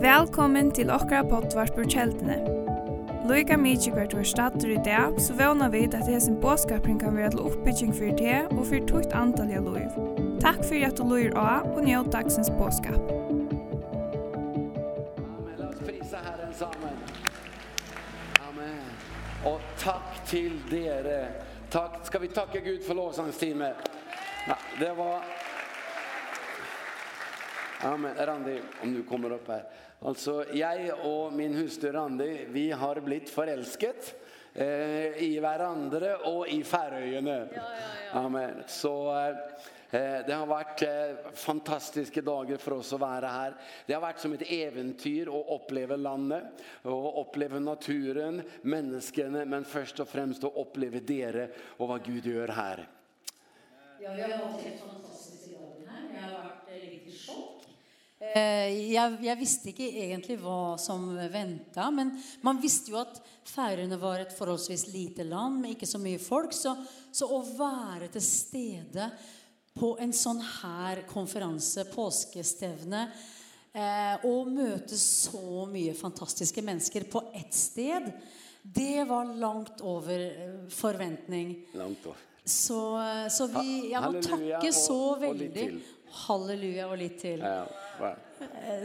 Velkommen til okra pottvarpur kjeldene. Loika mykje hvert var stater i dag, så vana vi at det hesen båskapring kan være til oppbygging for det og for tukt antall av loiv. Takk for at du loir av og njød dagsens båskap. Amen, la oss prisa Herren sammen. Amen. Og takk til dere. Takk, skal vi takke Gud for lovsangstime. Ja, det var Amen. Randi, om du kommer upp här. Alltså, jag och min hustru Randi, vi har blivit förälsket eh, i varandra och i Färöarna. Ja, ja, ja. Amen. Så eh, det har varit eh, fantastiska dagar för oss att vara här. Det har varit som ett äventyr att uppleva landet och uppleva naturen, människorna, men först och främst att uppleva dere och vad Gud gör här. Ja, vi har haft helt fantastiska dagar här. Jag har varit lite i chock Eh, Jag, jag visste inte egentligen vad som väntade, men man visste ju att Färöarna var ett förhållsvis litet land med inte så mycket folk. Så, så att vara till stede på en sån här konferens, påskestevne, eh, och möta så mycket fantastiska människor på ett sted, det var långt över förväntning. Långt över. Så så vi jag må tacka så väldigt Halleluja och lite till. Ja. Va.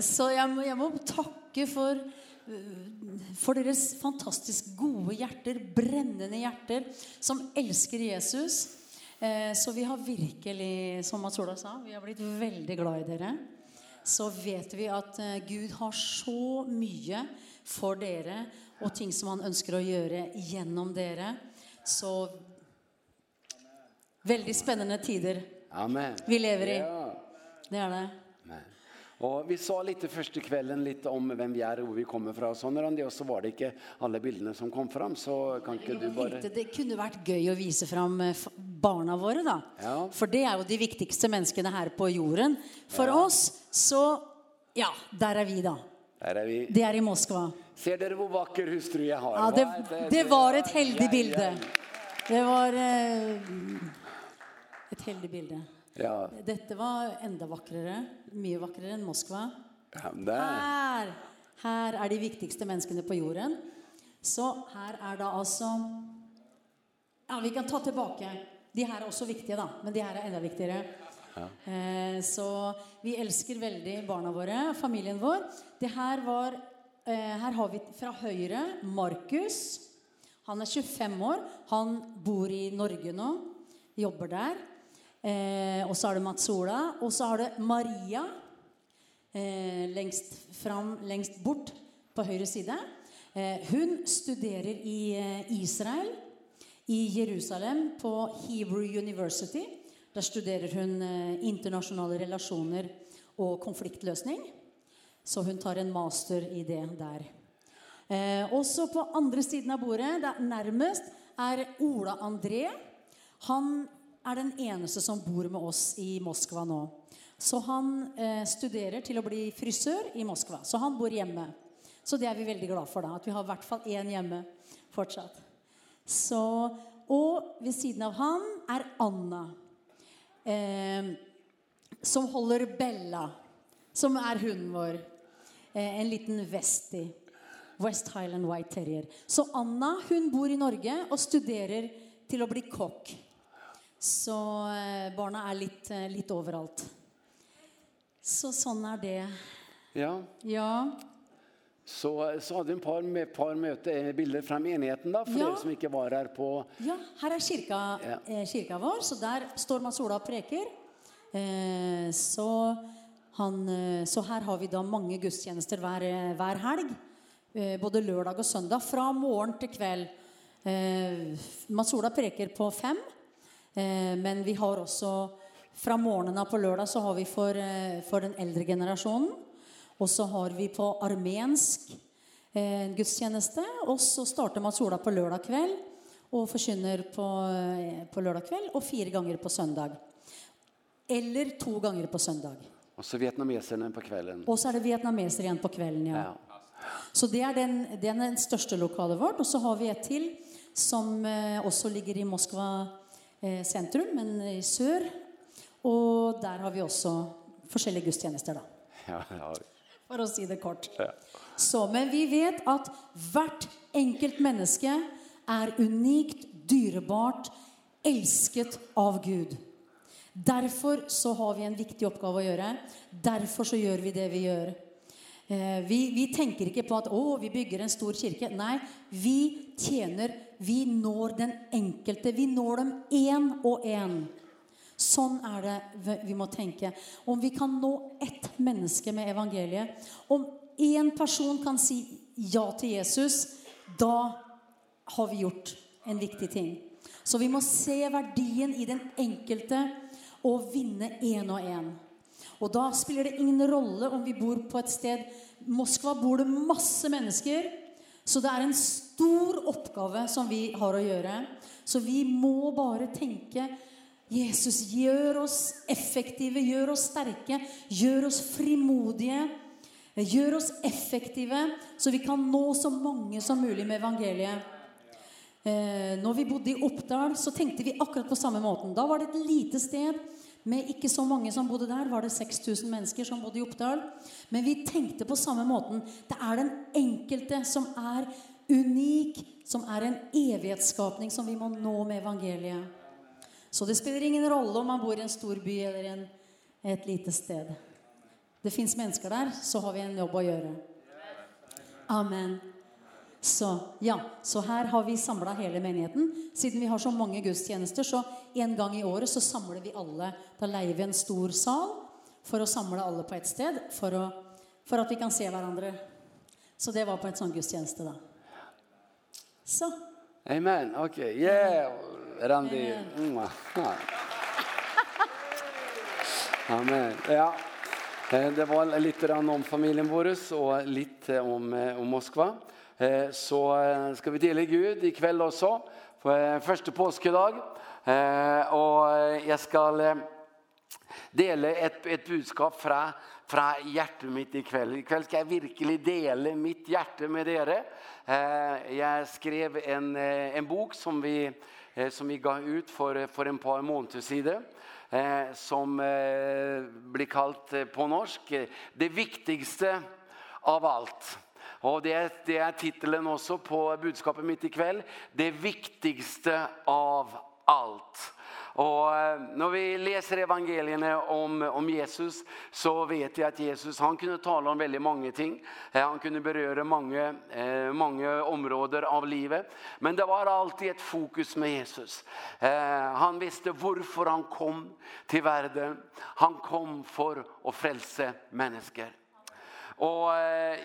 Så jag må, jag må tacka för för deras fantastiskt goda hjärter, brännande hjärter som älskar Jesus. Eh så vi har virkelig, som Mats Ola sa, vi har blivit väldigt glada i dere. Så vet vi att Gud har så mycket för dere och ting som han önskar att göra genom dere. Så väldigt spännande tider. Amen. Vi lever i. Ja. Det är det. Nej. Och vi sa lite första kvällen lite om vem vi är och var vi kommer från och sådär om det och så var det inte alla bilderna som kom fram så kan inte du bara tänkte, Det kunde varit gøy att visa fram barna våra då. Ja. För det är ju de viktigaste människorna här på jorden för ja. oss så ja, där är vi då. Där är vi. Det är i Moskva. Ser dere hvor vakker hustru jeg har? Ja, det, det, det var et heldig bilde. Det var eh, et heldig bilde. Ja. Dette var enda vackrare, mycket vackrare än Moskva. Ja, där. Här, här är de viktigaste människorna på jorden. Så här är da alltså Ja, vi kan ta tillbaka. De här är också viktige då, men de här är enda viktigare. Ja. Eh, så vi älskar väldigt barna våra, familjen vår. Det här var eh, här har vi från høyre, Markus. Han är 25 år. Han bor i Norge nu. Jobbar där. Eh, og så har du Matsola, og så har du Maria eh, lengst fram, lengst bort på høyre side. Eh, hun studerer i eh, Israel, i Jerusalem på Hebrew University. Der studerer hun eh, internasjonale relasjoner og konfliktløsning. Så hun tar en master i det der. Eh, også på andre siden av bordet, där nærmest, er Ola André. Han er den eneste som bor med oss i Moskva nå. Så han eh, studerer til å bli frisør i Moskva. Så han bor hjemme. Så det er vi veldig glad for da, at vi har i hvert fall en hjemme fortsatt. Så, og ved siden av han er Anna, eh, som holder Bella, som er hunden vår. Eh, en liten vesti, West Highland White Terrier. Så Anna, hun bor i Norge og studerer til å bli kokk. Så barna er litt, litt overalt. Så sånn er det. Ja. Ja. Så, så hadde vi en par, med, par møte, bilder fra menigheten da, for ja. dere som ikke var her på... Ja, her er kirka, ja. eh, kirka vår, så der står man sola og preker. Eh, så, han, så her har vi da mange gudstjenester hver, hver helg, eh, både lørdag og søndag, fra morgen til kveld. Eh, Masola preker på fem, og Eh, men vi har också fra morgenen på lördag så har vi för eh, för den äldre generationen och så har vi på armensk eh gudstjeneste och så startar Mats Ola på lördag kväll och förkynner på eh, på lördag kväll och fyra gånger på söndag. Eller två gånger på söndag. Och så vietnameserna på kvällen. Och så är det vietnameser igen på kvällen ja. ja. Så det är den det är den största lokalen vart och så har vi ett till som eh, också ligger i Moskva eh, sentrum, men i sør. Og der har vi også forskjellige gudstjenester da. Ja, ja. For å si det kort. Ja. Så, men vi vet at hvert enkelt menneske er unikt, dyrebart, elsket av Gud. Derfor så har vi en viktig oppgave å gjøre. Derfor så gjør vi det vi gjør. Eh, vi, vi tenker ikke på at å, vi bygger en stor kirke. Nei, vi tjener Vi når den enkelte. Vi når dem en og en. Sånn er det vi må tenke. Om vi kan nå ett menneske med evangeliet, om en person kan si ja til Jesus, da har vi gjort en viktig ting. Så vi må se verdien i den enkelte og vinne en og en. Og da spiller det ingen rolle om vi bor på et sted. Moskva bor det masse mennesker, så det er en stor stor oppgave som vi har att göra. Så vi må bara tenke Jesus gör oss effektive, gör oss sterke, gör oss frimodige, gör oss effektive, så vi kan nå så många som möjligt med evangeliet. Eh, når vi bodde i Oppdal så tänkte vi akkurat på samma måten. Då var det ett litet sted med inte så många som bodde där, var det 6000 människor som bodde i Oppdal. Men vi tänkte på samma måten. Det är den enkelte som är unik, som är en evighetsskapning som vi må nå med evangeliet. Så det spelar ingen roll om man bor i en stor by eller en, ett litet sted. Det finns människor där, så har vi en jobb att göra. Amen. Så ja, så här har vi samlat hela menigheten. Siden vi har så många gudstjänster så en gång i året så samlar vi alla. Då lejer vi en stor sal för att samla alla på ett sted för att för att vi kan se varandra. Så det var på ett sånt gudstjeneste da. Så. Amen. Okej. Yeah. Randy. Amen. Amen. Ja. Det var lite grann om familjen vår och lite om, om Moskva. Så ska vi dela Gud ikväll också på första påskedag. Och jag ska dela ett, ett budskap från, från hjertet mitt ikväll. Ikväll ska jag verkligen dela mitt hjärta med er. Eh, jag skrev en, en bok som vi, som vi gav ut för, för en par månader siden, eh, som eh, blir kallt på norsk Det viktigaste av allt. Och det det är titeln också på budskapet mitt ikväll. Det viktigaste av allt. Och när vi läser evangelierna om om Jesus så vet jag att Jesus han kunde tala om väldigt många ting. Han kunde beröra många eh många områden av livet, men det var alltid ett fokus med Jesus. Eh han visste varför han kom till världen. Han kom för att frälsa människor. Och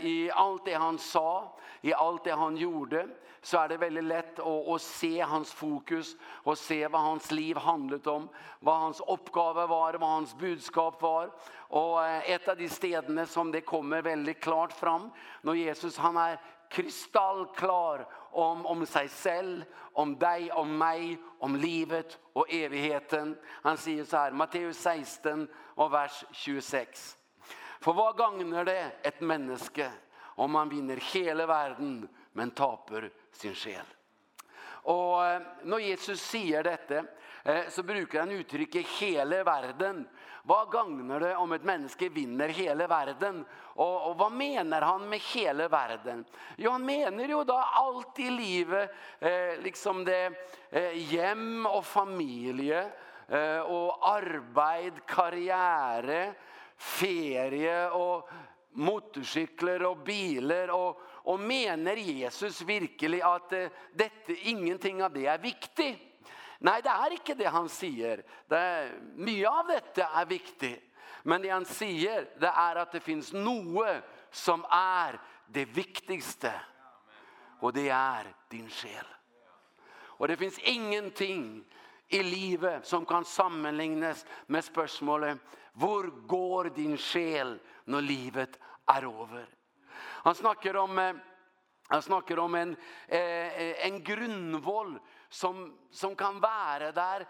i allt det han sa i allt det han gjorde så är det väldigt lätt att, att se hans fokus och se vad hans liv handlet om, vad hans uppgave var, vad hans budskap var. Och ett av de stedene som det kommer väldigt klart fram när Jesus han är kristallklar om om sig själv, om dig, om mig, om livet och evigheten. Han säger så här Matteus 16 och vers 26. För vad gagnar det ett menneske om man vinner hele verden, men taper sin sjel. Og når Jesus sier dette, så bruker han uttrykket hele verden. Hva gagner det om et menneske vinner hele verden? Og, og hva mener han med hele verden? Jo, han mener jo da alt i livet, eh, liksom det eh, hjem og familie, eh, og arbeid, karriere, ferie og motorcykler och bilar och och menar Jesus verkligen att uh, detta ingenting av det är viktigt? Nej, det är inte det han säger. Det är mycket av detta är viktigt. Men det han säger det är att det finns något som är det viktigaste. Och det är din själ. Och det finns ingenting i livet som kan sammanlignas med spørsmålet Hvor går din själ när livet är över. Han snakker om han snakker om en en grunnvoll som som kan vara där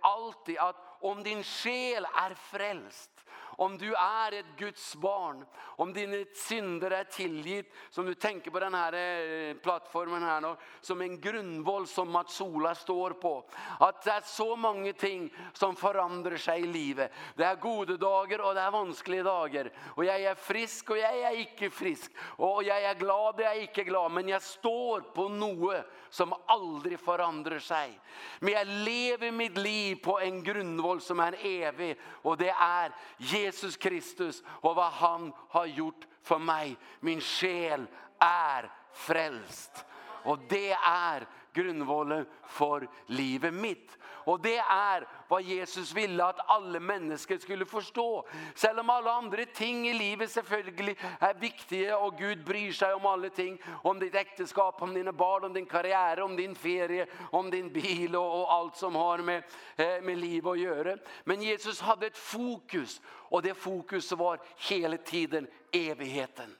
alltid att om din själ är frälst Om du är ett Guds barn, om dina synder är tillgitt, som du tänker på den här plattformen här nu, som en grundvoll som Mats Sola står på. Att det är så många ting som förändrar sig i livet. Det är goda dagar och det är vanskliga dagar. Och jag är frisk och jag är inte frisk. Och jag är glad och jag är inte glad. Men jag står på något som aldrig förändrar sig. Men jag lever mitt liv på en grundvoll som är evig. Och det är Jesus Jesus Kristus och vad han har gjort för mig. Min själ är frälst. Och det är grundvålen för livet mitt. Och det är vad Jesus ville att alla människor skulle förstå. Selv om alla andra ting i livet selvfølgelig är viktiga och Gud bryr sig om alla ting. Om ditt äktenskap, om dina barn, om din karriär, om din ferie, om din bil och, och allt som har med, eh, med liv att göra. Men Jesus hade ett fokus och det fokuset var hela tiden evigheten.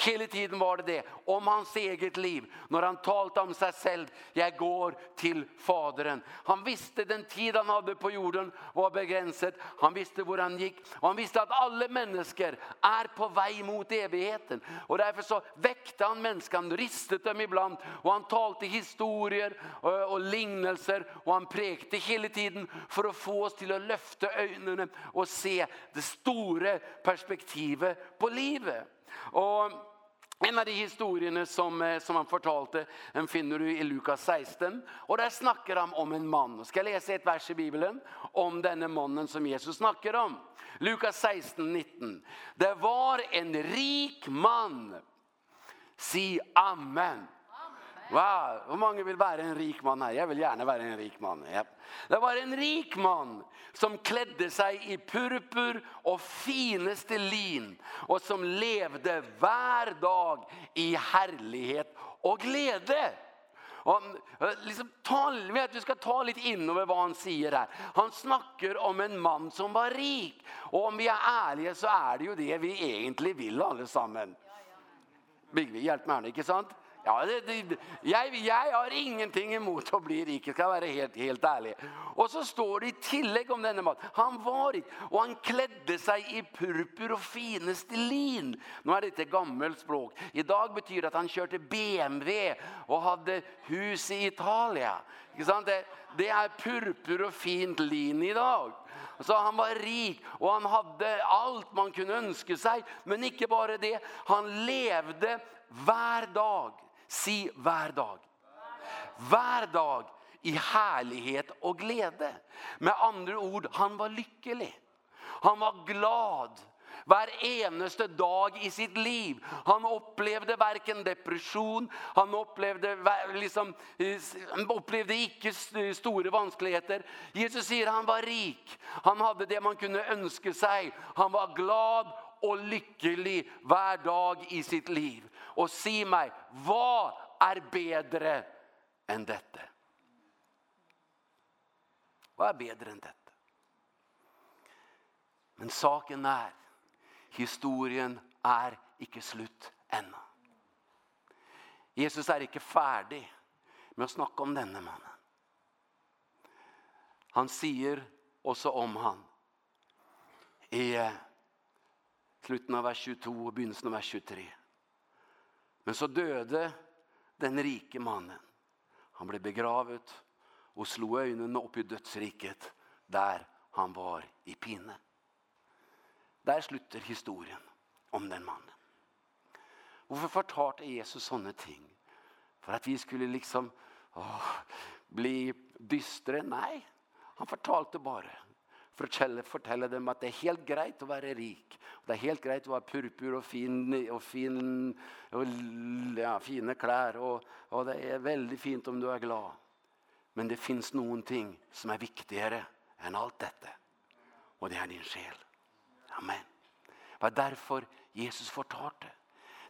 Hele tiden var det det. Om hans eget liv. När han talte om sig själv. Jag går till faderen. Han visste den tid han hade på jorden var begränsad. Han visste hvor han gick. Og han visste att alla människor är på väg mot evigheten. Och därför så väckte han människan. Ristet dem ibland. Och han talade historier och lignelser. Och han prekte hele tiden för att få oss till att lyfta ögonen. Och se det stora perspektivet på livet. Och En av de historiene som, som han fortalte, den finner du i Lukas 16. Og der snakker han om en mann. Og skal jeg lese et vers i Bibelen om denne mannen som Jesus snakker om. Lukas 16, 19. Det var en rik mann. Si amen. Wow, hvor mange vil være en rik mann her? Jeg vil gjerne være en rik mann. Ja. Det var en rik mann som kledde seg i purpur og fineste lin, og som levde hver dag i herlighet og glede. Og liksom, ta, vet, vi skal ta litt innover hva han sier her. Han snakker om en mann som var rik. Og om vi er ærlige, så er det jo det vi egentlig vil alle sammen. Bigvi, hjelp meg her, ikke sant? Ja, det, det, jag, jag har ingenting emot att bli rik, jag ska vara helt, helt ärlig. Och så står det i tillägg om denne mannen. Han var rik och han klädde sig i purpur och finaste lin. Nu är dette gammelt språk. I Idag betyder det att han körde BMW och hade hus i Italien. Det, det är purpur och fint lin idag. Så han var rik och han hade allt man kunde önska sig. Men inte bara det, han levde hver dag Si hver dag. Hver dag i härlighet och glädje. Med andra ord, han var lycklig. Han var glad hver eneste dag i sitt liv. Han opplevde verken depresjon, han opplevde, liksom, opplevde ikke store vanskeligheter. Jesus sier han var rik, han hadde det man kunne ønske seg. Han var glad og lykkelig hver dag i sitt liv og si mig, vad är bättre än detta? Vad är bättre än detta? Men saken är, historien är inte slut ännu. Jesus är inte färdig med att snacka om denne mannen. Han säger också om han i slutten av vers 22 och begynnelsen av vers 23. Men så døde den rike mannen. Han ble begravet og slo øynene opp i dødsriket der han var i pinne. Der slutter historien om den mannen. Hvorfor fortalte Jesus sånne ting? For at vi skulle liksom åh, bli dystre? Nei, han fortalte bare fortelle, fortelle dem at det er helt greit å være rik. Det er helt greit å ha purpur og, fin, og, fin, og ja, fine klær. Og, og det er veldig fint om du er glad. Men det finns noen ting som er viktigere enn alt dette. Og det er din sjel. Amen. Det var derfor Jesus fortalte.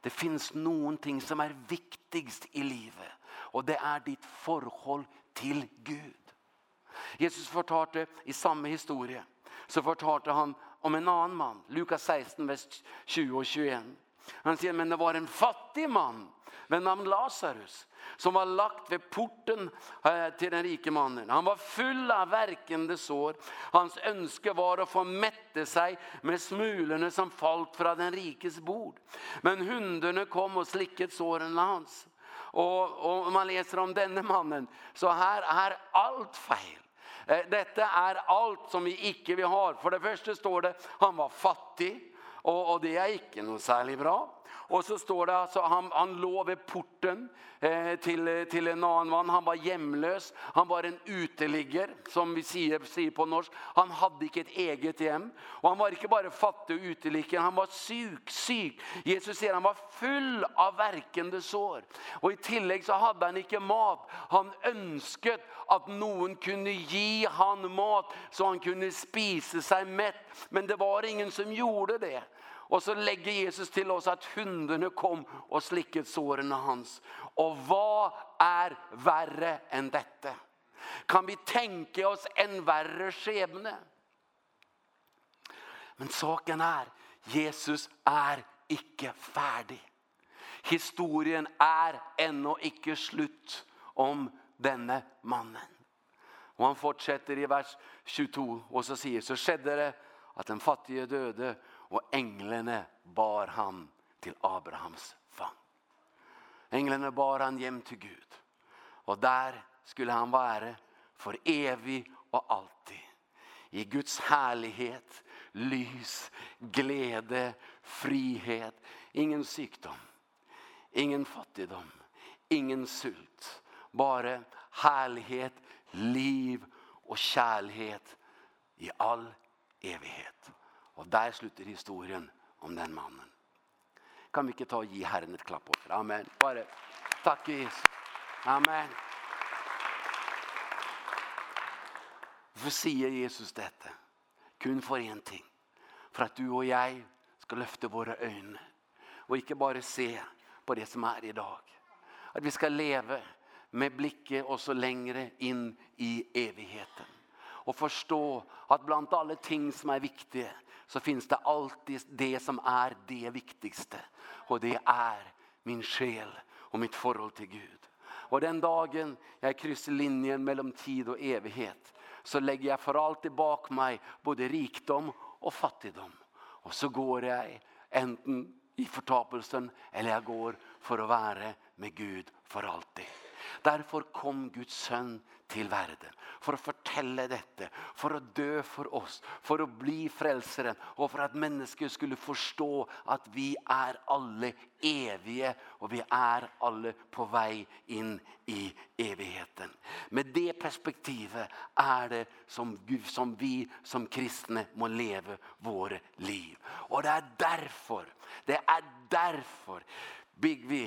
Det finns noen ting som er viktigst i livet. Og det er ditt forhold til Gud. Jesus fortalte i samme historie, så fortalte han om en annen man, Lukas 16, vers 20 og 21. Han sier, men det var en fattig man ved navn Lazarus som var lagt ved porten til den rike mannen. Han var full av verkende sår. Hans ønske var å få mette sig med smulene som falt fra den rikes bord. Men hundene kom og slikket såren hans. Och om man läser om denne mannen så här är allt fel. Detta är allt som vi inte vi har. För det första står det han var fattig och og det är inte noe særlig bra. Och så står det alltså han han låg vid porten eh till till en annan man. Han var hemlös. Han var en uteligger som vi säger säger på norsk. Han hade inte ett eget hem och han var inte bara fattig och uteligger. Han var sjuk, syk. Jesus säger han var full av verkande sår. Och i tillägg så hade han inte mat. Han önskade att någon kunde ge han mat så han kunde spise sig mätt, men det var ingen som gjorde det. Och så lägger Jesus till oss att hundene kom och slickade såren hans. Och vad är värre än detta? Kan vi tenke oss en värre skjebne? Men saken är, Jesus är ikke färdig. Historien är ennå ikke slut om denne mannen. Och han fortsätter i vers 22 och så säger så skedde det att den fattige döde Og englene bar han till Abrahams famn. Englene bar han hem till Gud. Och där skulle han vara för evig och alltid. I Guds härlighet, lys, glädje, frihet, ingen sjukdom, ingen fattigdom, ingen sult, bara härlighet, liv och kjærlighet i all evighet. Og der slutter historien om den mannen. Kan vi ikke ta og gi Herren et klapp over? Amen. Bare takk, Jesus. Amen. Hvorfor sier Jesus dette? Kun for én ting. For at du og jeg skal løfte våre øyne. Og ikke bare se på det som er i dag. At vi skal leve med blikket også lengre inn i evigheten och förstå att bland alla ting som är viktiga så finns det alltid det som är det viktigaste. Och det är min själ och mitt förhåll till Gud. Och den dagen jag kryssar linjen mellan tid och evighet så lägger jag för alltid bak mig både rikdom och fattigdom. Och så går jag enten i förtapelsen eller jag går för att vara med Gud för alltid. Derfor kom Guds sønn til verden for å fortelle dette, for å dø for oss, for å bli frelseren, og for at mennesker skulle forstå at vi er alle evige, og vi er alle på vei inn i evigheten. Med det perspektivet er det som, som vi som kristne må leve våre liv. Og det er derfor, det er derfor, Bigvi,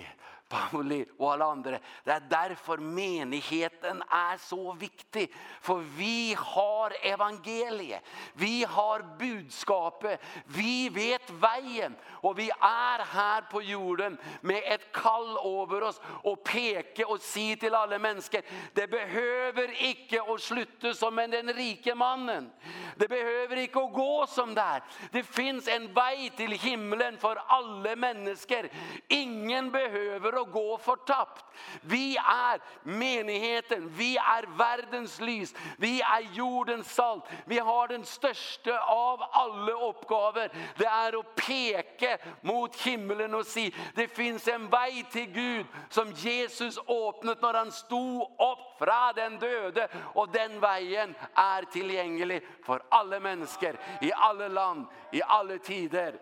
Pauli og alle andre. Det är därför menigheten är så viktig. För vi har evangeliet. Vi har budskapet. Vi vet vägen. Och vi är här på jorden med ett kall över oss. Och peka och si till alla människor. Det behöver ikke å sluta som den rike mannen. Det behöver ikke å gå som där. Det finns en väg till himlen för alla människor. Ingen behöver å gå fortapt. Vi er menigheten, vi er verdens lys, vi er jordens salt. Vi har den største av alle oppgaver. Det er å peke mot himmelen og si, det finns en vei til Gud som Jesus åpnet når han sto opp fra den døde, og den veien er tilgjengelig for alle mennesker, i alle land, i alle tider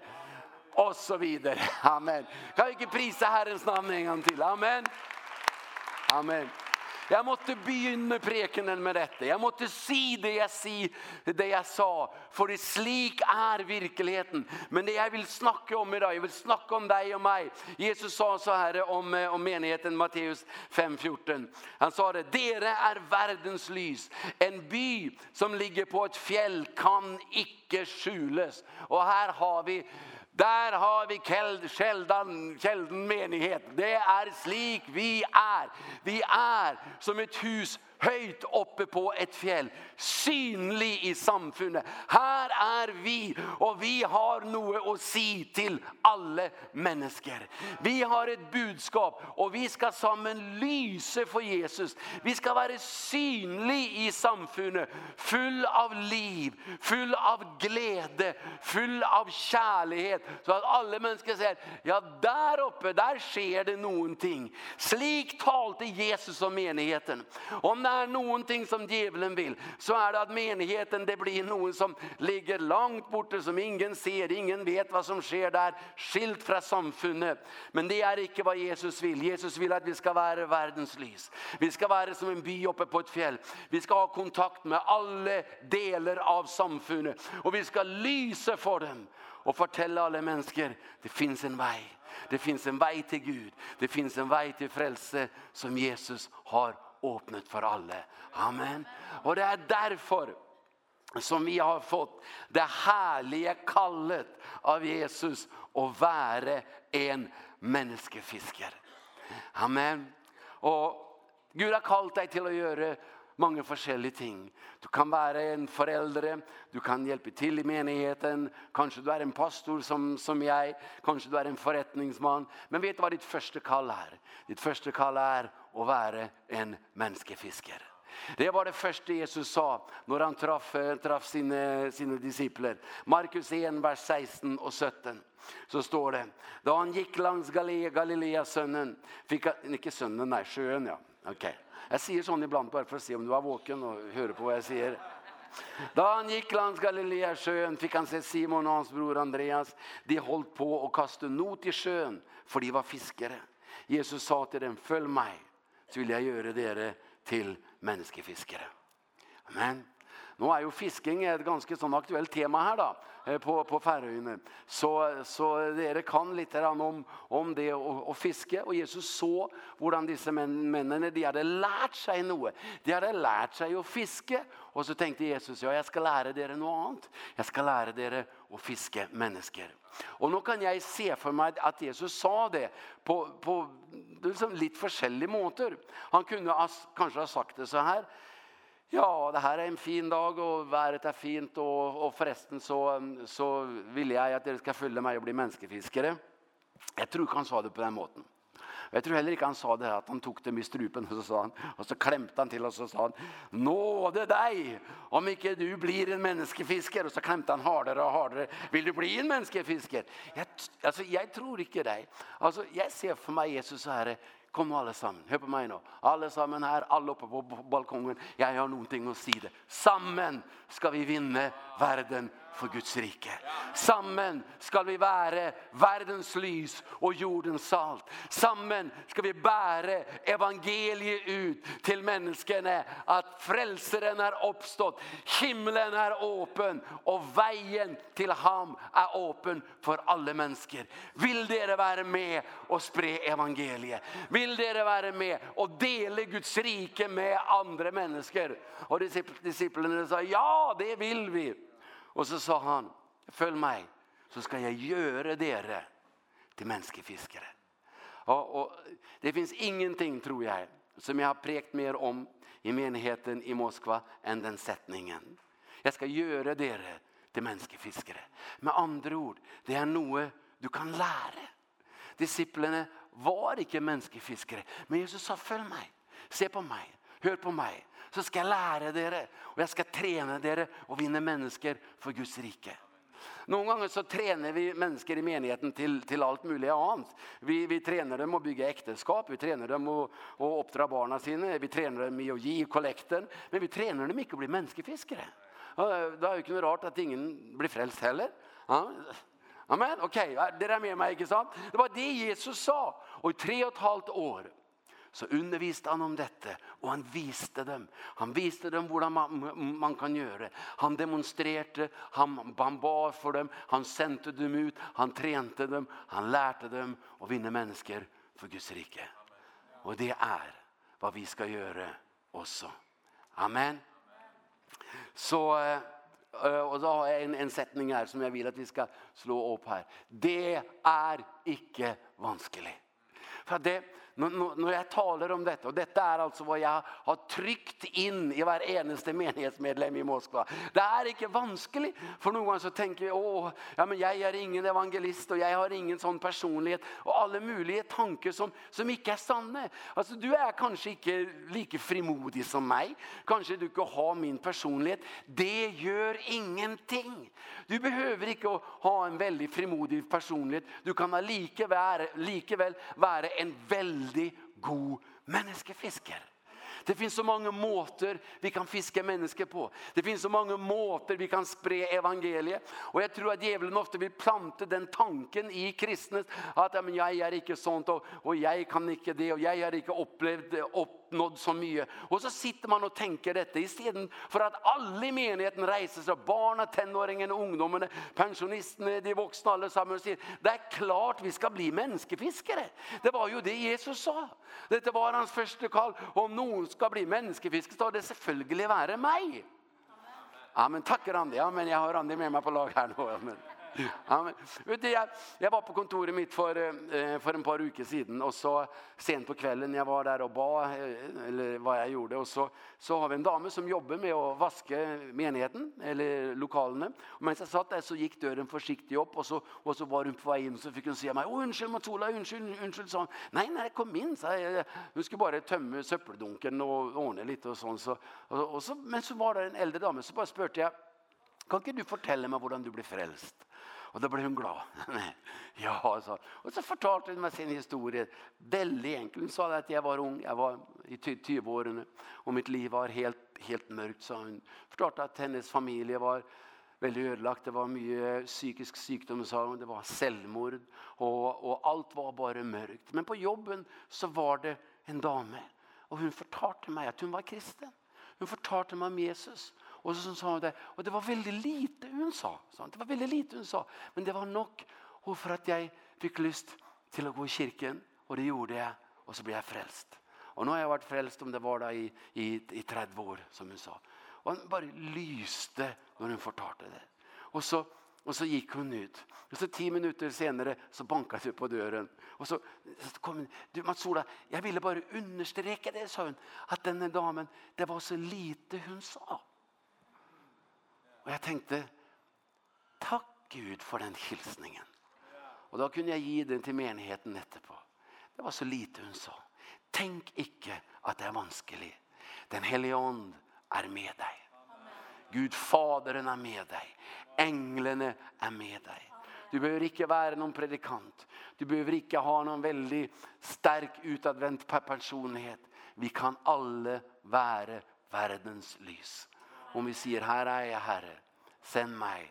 och så vidare. Amen. Kan vi inte prisa Herrens namn en gång till? Amen. Amen. Jag måste begynne prekenen med detta. Jag måste si det jag si, det jag sa. För det slik är verkligheten. Men det jag vill snacka om idag, jag vill snacka om dig och mig. Jesus sa så här om, om menigheten Matteus 5.14. Han sa det, Dere är världens lys. En by som ligger på ett fjäll kan icke skjules. Och här har vi Der har vi kjeldan, kjeldan menighet. Det er slik vi er. Vi er som et hus høyt uppe på ett fjäll, synlig i samfunnet. Här är vi och vi har noe att si till alle mennesker. Vi har ett budskap och vi ska sammen lyse for Jesus. Vi ska være synlig i samfunnet, full av liv, full av glede, full av kjærlighet, så at alle mennesker ser ja där uppe där sker det någonting. Slik talte Jesus om menigheten. Om det er någonting som djävulen vill så är det att menigheten det blir någon som ligger långt borta som ingen ser, ingen vet vad som sker där, skilt från samfunnet. Men det är inte vad Jesus vill. Jesus vill att vi ska vara världens lys. Vi ska vara som en by uppe på ett fjäll. Vi ska ha kontakt med alla delar av samfunnet och vi ska lysa för dem och fortälla alla människor det finns en väg. Det finns en väg till Gud. Det finns en väg till frälse som Jesus har åpnet för alla. Amen. Och det är därför som vi har fått det härliga kallet av Jesus å vara en människofiskare. Amen. Och Gud har kallt dig till att göra många forskjellige ting. Du kan vara en förälder, du kan hjälpa till i menigheten, kanske du är en pastor som som jag, kanske du är en forretningsmann. men vet du vad ditt första kall är? Ditt första kall är å være en menneskefisker. Det var det första Jesus sa när han traff, traff sina, sina discipler. Markus 1, vers 16 och 17. Så står det. Då han gick langs Galilea, Galilea sönnen. Fick han, inte sönnen, nej, sjön ja. Okej. Okay. Jag säger sånt ibland bara för att se om du är vaken och hör på vad jag säger. Då han gick langs Galilea sjön fick han se Simon og hans bror Andreas. De holdt på och kastade not i sjön för de var fiskare. Jesus sa till dem, följ mig så vill jag göra dere till menneskefiskere. Amen. Nu är er ju fisking ett ganska sån aktuellt tema här då på på Färöarna. Så så dere kan lite grann om om det och, å fiske och Jesus så hvordan disse män, männen de hade lärt sig noe. De hade lärt sig att fiske och så tänkte Jesus ja jag ska lära dere något annat. Jag ska lära dere å fiske människor. Och nu kan jag se för mig att Jesus sa det på på liksom litt forskjellige måter. Han kunne kanskje ha sagt det så her. Ja, det her er en fin dag, og været er fint, og, og forresten så, så vil jeg at dere skal følge meg og bli menneskefiskere. Jeg tror ikke han sa det på den måten. Jag tror heller inte han sa det här att han tog dem i strupen och så sa han och så klämte han till oss och så sa han nåde dig om inte du blir en människofisker och så klämte han hårdare och hårdare vill du bli en människofisker jag alltså jag tror inte dig alltså jag ser för mig Jesus så här Kom nå alla sammen, hör på mig nu. Alla sammen här, alle uppe på balkongen. Jag har någonting att säga. Si sammen ska vi vinna världen för Guds rike. Sammen ska vi vara världens lys och jordens salt. Sammen ska vi bära evangeliet ut till människorna att frälsaren är uppstått, himlen är öppen och vägen till ham är öppen för alla människor. Vill dere vara med och spre evangeliet? Vill dere være med og dele Guds rike med andre mennesker? Og disiplene sa, ja, det vil vi. Og så sa han, følg meg, så skal jeg gjøre dere til menneskefiskere. Og, og det finns ingenting, tror jeg, som jeg har prekt mer om i menigheten i Moskva enn den setningen. Jeg skal gjøre dere til menneskefiskere. Med andre ord, det er noe du kan lære. Disiplene var ikke menneskefiskere. Men Jesus sa, følg meg. Se på meg. Hør på meg. Så skal jeg lære dere. Og jeg skal trene dere og vinne mennesker for Guds rike. Noen ganger så trener vi mennesker i menigheten til, til alt mulig annet. Vi, vi trener dem å bygge ekteskap, vi trener dem å, å oppdra barna sine, vi trener dem i å gi kollekten, men vi trener dem ikke å bli menneskefiskere. Og det er jo ikke noe rart at ingen blir frelst heller. Ja, Amen, okej, okay, det där med mig, inte sant? Det var det Jesus sa. Och i tre och ett halvt år så underviste han om dette, og han viste dem. Han viste dem hvordan man, man kan gjøre. Han demonstrerte, han, han för for dem, han sendte dem ut, han trente dem, han lærte dem å vinne mennesker for Guds rike. Og det er hva vi skal gjøre også. Amen. Så Og så har jeg en, en setning her som jeg vil at vi skal slå opp her. Det er ikke vanskelig. For det, när jag talar om detta. Och detta är alltså vad jag har tryckt in i hver eneste menighetsmedlem i Moskva. Det är inte noen för någon tenker tänker, åh, ja, men jag är ingen evangelist och jag har ingen sån personlighet. Och alla möjliga tankar som, som inte är sanna. Alltså du är kanske inte lika frimodig som mig. Kanske du ikke har min personlighet. Det gör ingenting. Du behöver inte ha en väldigt frimodig personlighet. Du kan likevel, likevel vara en veldig veldig god menneskefisker. Det finns så många måter vi kan fiska människor på. Det finns så många måter vi kan spre evangeliet. Och jag tror att djävulen ofta vill plante den tanken i kristnes att ja, men jag är inte sånt och, och jag kan inte det och jag har inte upplevt uppnådd så mycket. Och så sitter man och tänker detta istället för att alle i menigheten reiser seg, barna, tenåringene, ungdomarna, pensionisterna, de vuxna allesammans og sier, det är klart vi ska bli människofiskare. Det var ju det Jesus sa. Dette var hans första kall. Om noen skal bli menneskefiske, så er det selvfølgelig være meg. Amen. Amen. Takker, Ja, Amen. Jeg har Randi med meg på lag her nå. Amen. Amen. Vet du, jag, jag var på kontoret mitt för, för en par uker sedan och så sent på kvällen jag var där och bad eller vad jag gjorde och så, så har vi en dame som jobbar med att vaska menigheten eller lokalerna. Och mens jag satt där så gick dörren försiktigt upp och så, och så var hon på väg in så fick hon se mig. Åh, unnskyld Matola, unnskyld, unnskyld, sa. Nej, nej, kom in, sa jag. Hon skulle bara tömma söppeldunken och ordna lite och sånt. Så, och, och så, men så var det en äldre dame så bara spurte jag Kan ikke du fortelle meg hvordan du ble frelst? Og da ble hun glad. ja, så. Og så fortalte hun meg sin historie. Veldig enkelt. Hun sa at jeg var ung, jeg var i 20-årene, og mitt liv var helt, helt mørkt, sa hun. Fortalte at hennes familie var veldig ødelagt. Det var mye psykisk sykdom, sa hun. Det var selvmord, og, og alt var bare mørkt. Men på jobben så var det en dame, og hun fortalte meg at hun var kristen. Hun fortalte meg om Jesus. Och så sa hon det. Och det var väldigt lite hon sa. Så det var väldigt lite hon sa. Men det var nog och för att jag fick lust till att gå i kyrkan. Och det gjorde jag. Och så blev jag frälst. Och nu har jag varit frälst om det var där i, i, i 30 år som hon sa. Och hon bara lyste när hon fortalte det. Och så Och så gick hon ut. Och så 10 minuter senare så bankade hon på dörren. Och så, så kom hon. Du Mats Ola, jag ville bara understreka det, sa hon. Att den damen, det var så lite hon sa. Og jeg tenkte, takk Gud for den hilsningen. Og da kunne jeg gi den til menigheten etterpå. Det var så lite hun sa. Tenk ikke at det er vanskelig. Den hellige ånd er med deg. Gud faderen er med deg. Englene er med deg. Du behöver ikke vara någon predikant. Du behöver ikke ha någon väldigt stark utadvendt personlighet. Vi kan alla vara världens lys. Om vi sier, her er jeg, Herre, send meg,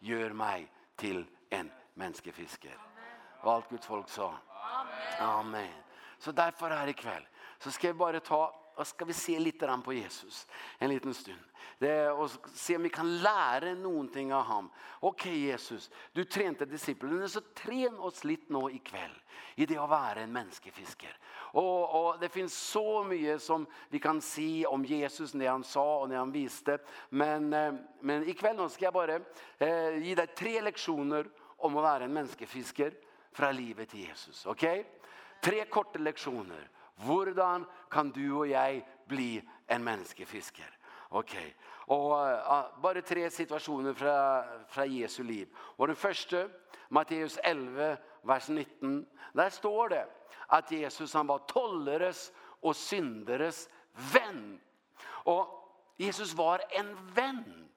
gjør meg til en menneskefisker. Og alt Guds folk sa. Amen. Amen. Så derfor her i kveld, så skal jeg bare ta Og ska vi se lite grann på Jesus en liten stund. Det, och se om vi kan lära någonting av ham. Okej okay, Jesus, du tränade disciplinerna så trän oss lite nå ikväll i det att vara en människofisker. Och, och det finns så mycket som vi kan se om Jesus när han sa och när han visste. Men, men ikväll nå ska jag bara eh, ge dig tre lektioner om att vara en människofisker från livet till Jesus. Okej? Okay? Tre korta lektioner. Hvordan kan du og jeg bli en menneskefisker? Ok, og uh, bare tre situasjoner fra, fra Jesu liv. Og den første, Matteus 11, vers 19, der står det at Jesus han var tolleres og synderes venn. Og Jesus var en venn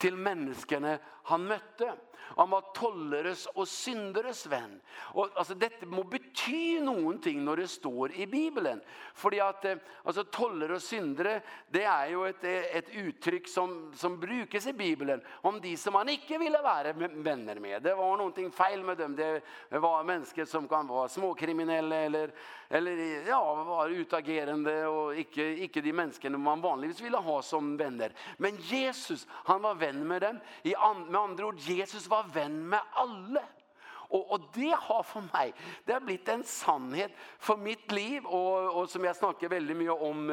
til menneskene han møtte. Han var tolleres og synderes venn. Og, altså, dette må bety noen ting når det står i Bibelen. Fordi at altså, toller og syndere, det er jo et, et uttrykk som, som brukes i Bibelen. Om de som han ikke ville være venner med. Det var noe feil med dem. Det var mennesker som kan være småkriminelle, eller, eller ja, var utagerende, og ikke, ikke de menneskene man vanligvis ville ha som venner. Men Jesus, han var venn med dem. I, med andre ord, Jesus var venn med alle. Og, og det har for meg, det har blitt en sannhet for mitt liv, og, og som jeg snakker veldig mye om,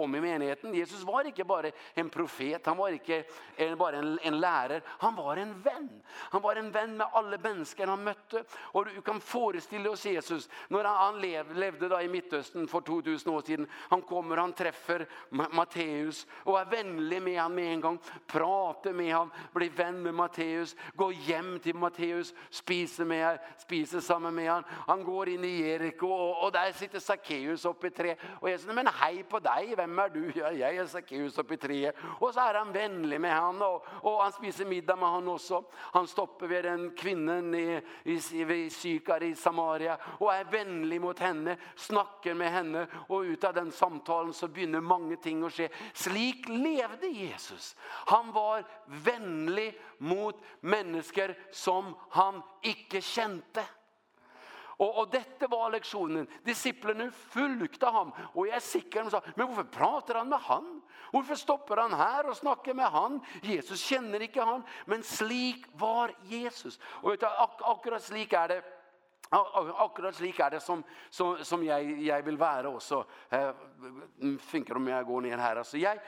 om i menigheten. Jesus var ikke bare en profet, han var ikke en, bare en, en lærer, han var en venn. Han var en venn med alle mennesker han møtte. Og du kan forestille oss Jesus, når han, han lev, levde da i Midtøsten for 2000 år siden, han kommer, han treffer Matteus, og er vennlig med han med en gang, prater med han, blir venn med Matteus, går hjem til Matteus, spiser spiser med, spiser sammen med han. Han går inn i Jericho, og, og der sitter Zacchaeus oppe i tre. Og jeg sier, men hei på deg, hvem er du? Ja, jeg er Zacchaeus oppe i treet. Og så er han vennlig med han, og, og han spiser middag med han også. Han stopper ved den kvinnen i, i, i sykar i Samaria, og er vennlig mot henne, snakker med henne, og ut av den samtalen så begynner mange ting å skje. Slik levde Jesus. Han var vennlig mot mennesker som han ikke ikke kjente. Og, og dette var leksjonen. Disiplene fulgte ham. Og jeg er sikker de sa, men hvorfor prater han med han? Hvorfor stopper han her og snakker med han? Jesus kjenner ikke han. Men slik var Jesus. Og vet du, ak akkurat slik er det Akkurat slik er det som, som, som jeg, jeg vil være også. Eh, Funker om jeg går ned her. Altså, jeg,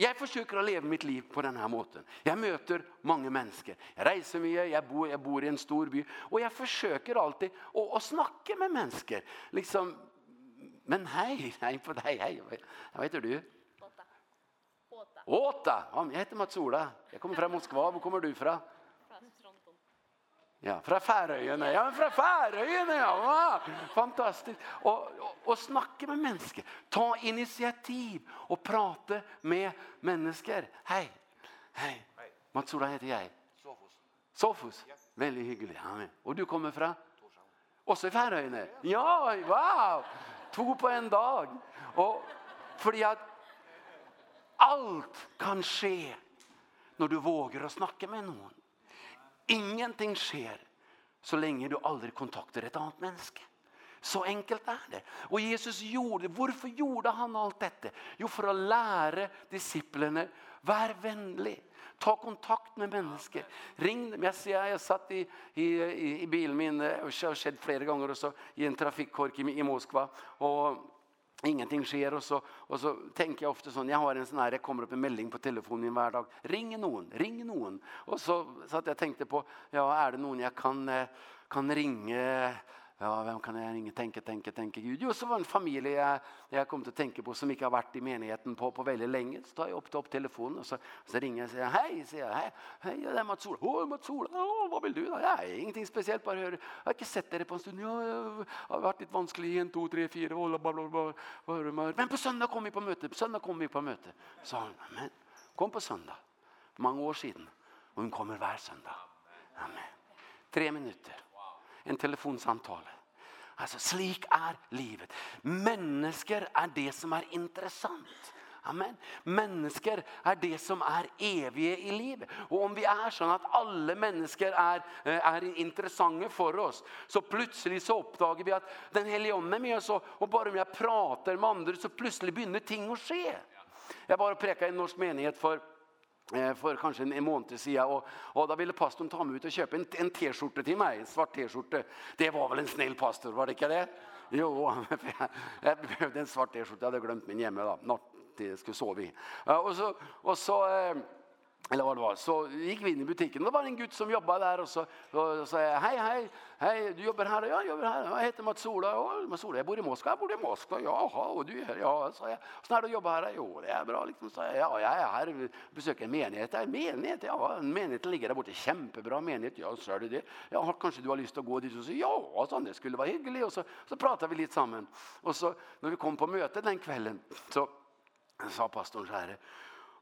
jeg forsøker å leve mitt liv på denne måten. Jeg møter mange mennesker. Jeg reiser mye, jeg bor, jeg bor i en stor by. Og jeg forsøker alltid å, å snakke med mennesker. Liksom, men hei, hei på deg, hei. Hva heter du? Åta. Åta. Jeg heter Mats Ola. Jeg kommer fra Moskva. Hvor kommer du fra? Ja, fra Färöarna. Ja, men fra Färöarna. Ja, Va? fantastiskt. Och, och, og snacka med människor. Ta initiativ och prata med människor. Hej. Hej. Ola heter jeg. Sofus. Sofus. Ja. Väldigt hyggelig. Ja, och du kommer fra? Torshavn. Også i Färöarna. Ja, wow. Två på en dag. Och för att allt kan skje när du vågar att snacka med någon. Ingenting skjer så länge du aldrig kontaktar ett annat människa. Så enkelt är det. Och Jesus gjorde, varför gjorde han allt detta? Jo, för att lära disciplerna, var vänlig. Ta kontakt med människor. Ring dem. Jag ser jag satt i i i, i bilen min och har sett flera gånger och så i en trafikkork i, i Moskva och Ingenting sker och så, och så tänker jag ofta sån jag har en sån här, det kommer upp en melding på telefonen min dag. Ring någon, ring någon. Och så, så att jag tänkte på, ja är det någon jag kan, kan ringa Ja, vem kan jag inte tänka, tänka, tänka Gud? Jo, så var en familj jag, jag kom att tänka på som inte har varit i menigheten på, på väldigt länge. Så tar jag upp, upp telefonen och så, så ringer jag och säger hej, säger jag, hej, hej, det är Mats Ola. Åh, Mats Ola, åh, vad vill du då? Ja, ingenting speciellt, bara hör. Jag har inte sett dig på en stund. Ja, jag har varit lite vansklig, en, två, tre, fyra, och bla, bla, bla, bla, bla, bla. Men på söndag kom vi på möte, på söndag kom vi på möte. Så han, men kom på söndag, många år sedan. Och hon kommer varje söndag. Amen. Tre minuter en telefonsamtale. Alltså slik är livet. Människor är det som är intressant. Amen. Människor är det som är eviga i livet. Och om vi är sån att alla människor är är intressanta för oss, så plötsligt så uppdager vi att den helige ande med oss och, bara om jag pratar med andra så plötsligt börjar ting att ske. Jag bara präkade i en norsk menighet för för kanske en månad sedan och och då ville pastorn ta mig ut och köpa en en t-skjorta till mig, en svart t-skjorta. Det var väl en snäll pastor, var det inte det? Jo, jag behövde en svart t-skjorta, jag hade glömt min hemma då. Natt det skulle sova i. Och så och så Eller vad det var. Så gick vi in i butiken. Det var en gutt som jobbade där och så, och sa jag, hej, hej, hej, du jobbar här? Ja, jag jobbar här. Jag heter Mats Ola. Ja, Mats Ola, jag bor i Moskva. Jag bor i Moskva. Jaha, och du är Ja, sa jag. Snart du jobbar här? Jo, det är bra. Liksom, sa jag. Ja, jag är här och besöker en menighet. "En menighet, ja. en menighet ligger där borta. Jättebra menighet. Ja, så är det det. Ja, kanske du har lust att gå dit? Och så, ja, så det skulle vara hyggligt. Och så, så pratade vi lite samman. Och så, när vi kom på mötet den kvällen så sa pastorn så här.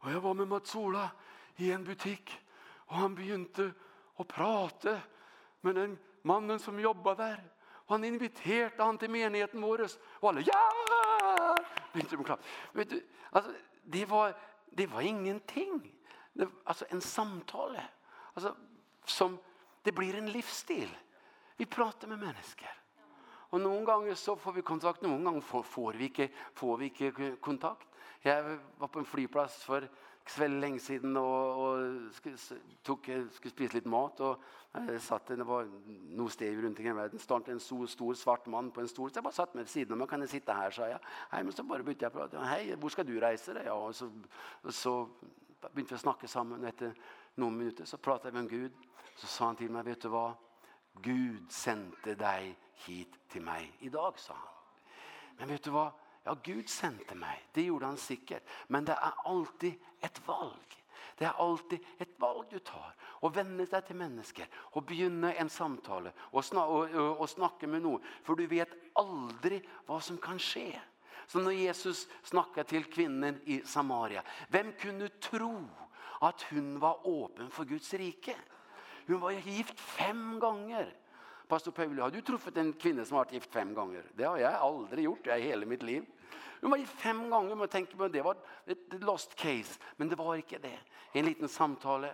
Och jag var med Mats Ola i en butikk. Og han begynte å prate med den mannen som jobba der. Og han inviterte han til menigheten vår. Og alle, ja! Begynte å klappe. Vet du, altså, det var, det var ingenting. Det, altså, en samtale. Altså, som, det blir en livsstil. Vi prater med mennesker. Og noen ganger så får vi kontakt, noen ganger får, får, vi, ikke, får vi ikke kontakt. Jeg var på en flyplass for kväll länge sedan och, och tog skulle spisa lite mat och eh, satt det var nog steg runt i världen stod en stor, stor svart man på en stol så jag bara satt med sidan och man kan sitta här sa jag hej men så bara bytte jag prat hej var ska du resa det ja och så och så begynte vi att snacka samman efter några minuter så pratade vi om Gud. Så sa han till mig vet du vad Gud sände dig hit till mig idag sa han. Men vet du vad Ja, Gud sendte mig. Det gjorde han sikkert. Men det är alltid ett valg. Det är alltid ett valg du tar. Och vende dig till människor. Och begynne en samtale. Och, snakke och, och, snacka med någon. För du vet aldrig vad som kan ske. Så när Jesus snakket till kvinnan i Samaria. Vem kunde tro att hon var öppen för Guds rike? Hon var gift fem gånger. Pastor Paul, har du truffet en kvinne som har vært gift fem ganger? Det har jeg aldri gjort i hele mitt liv. Hun var gift fem ganger, men tenke på det var et lost case. Men det var ikke det. En liten samtale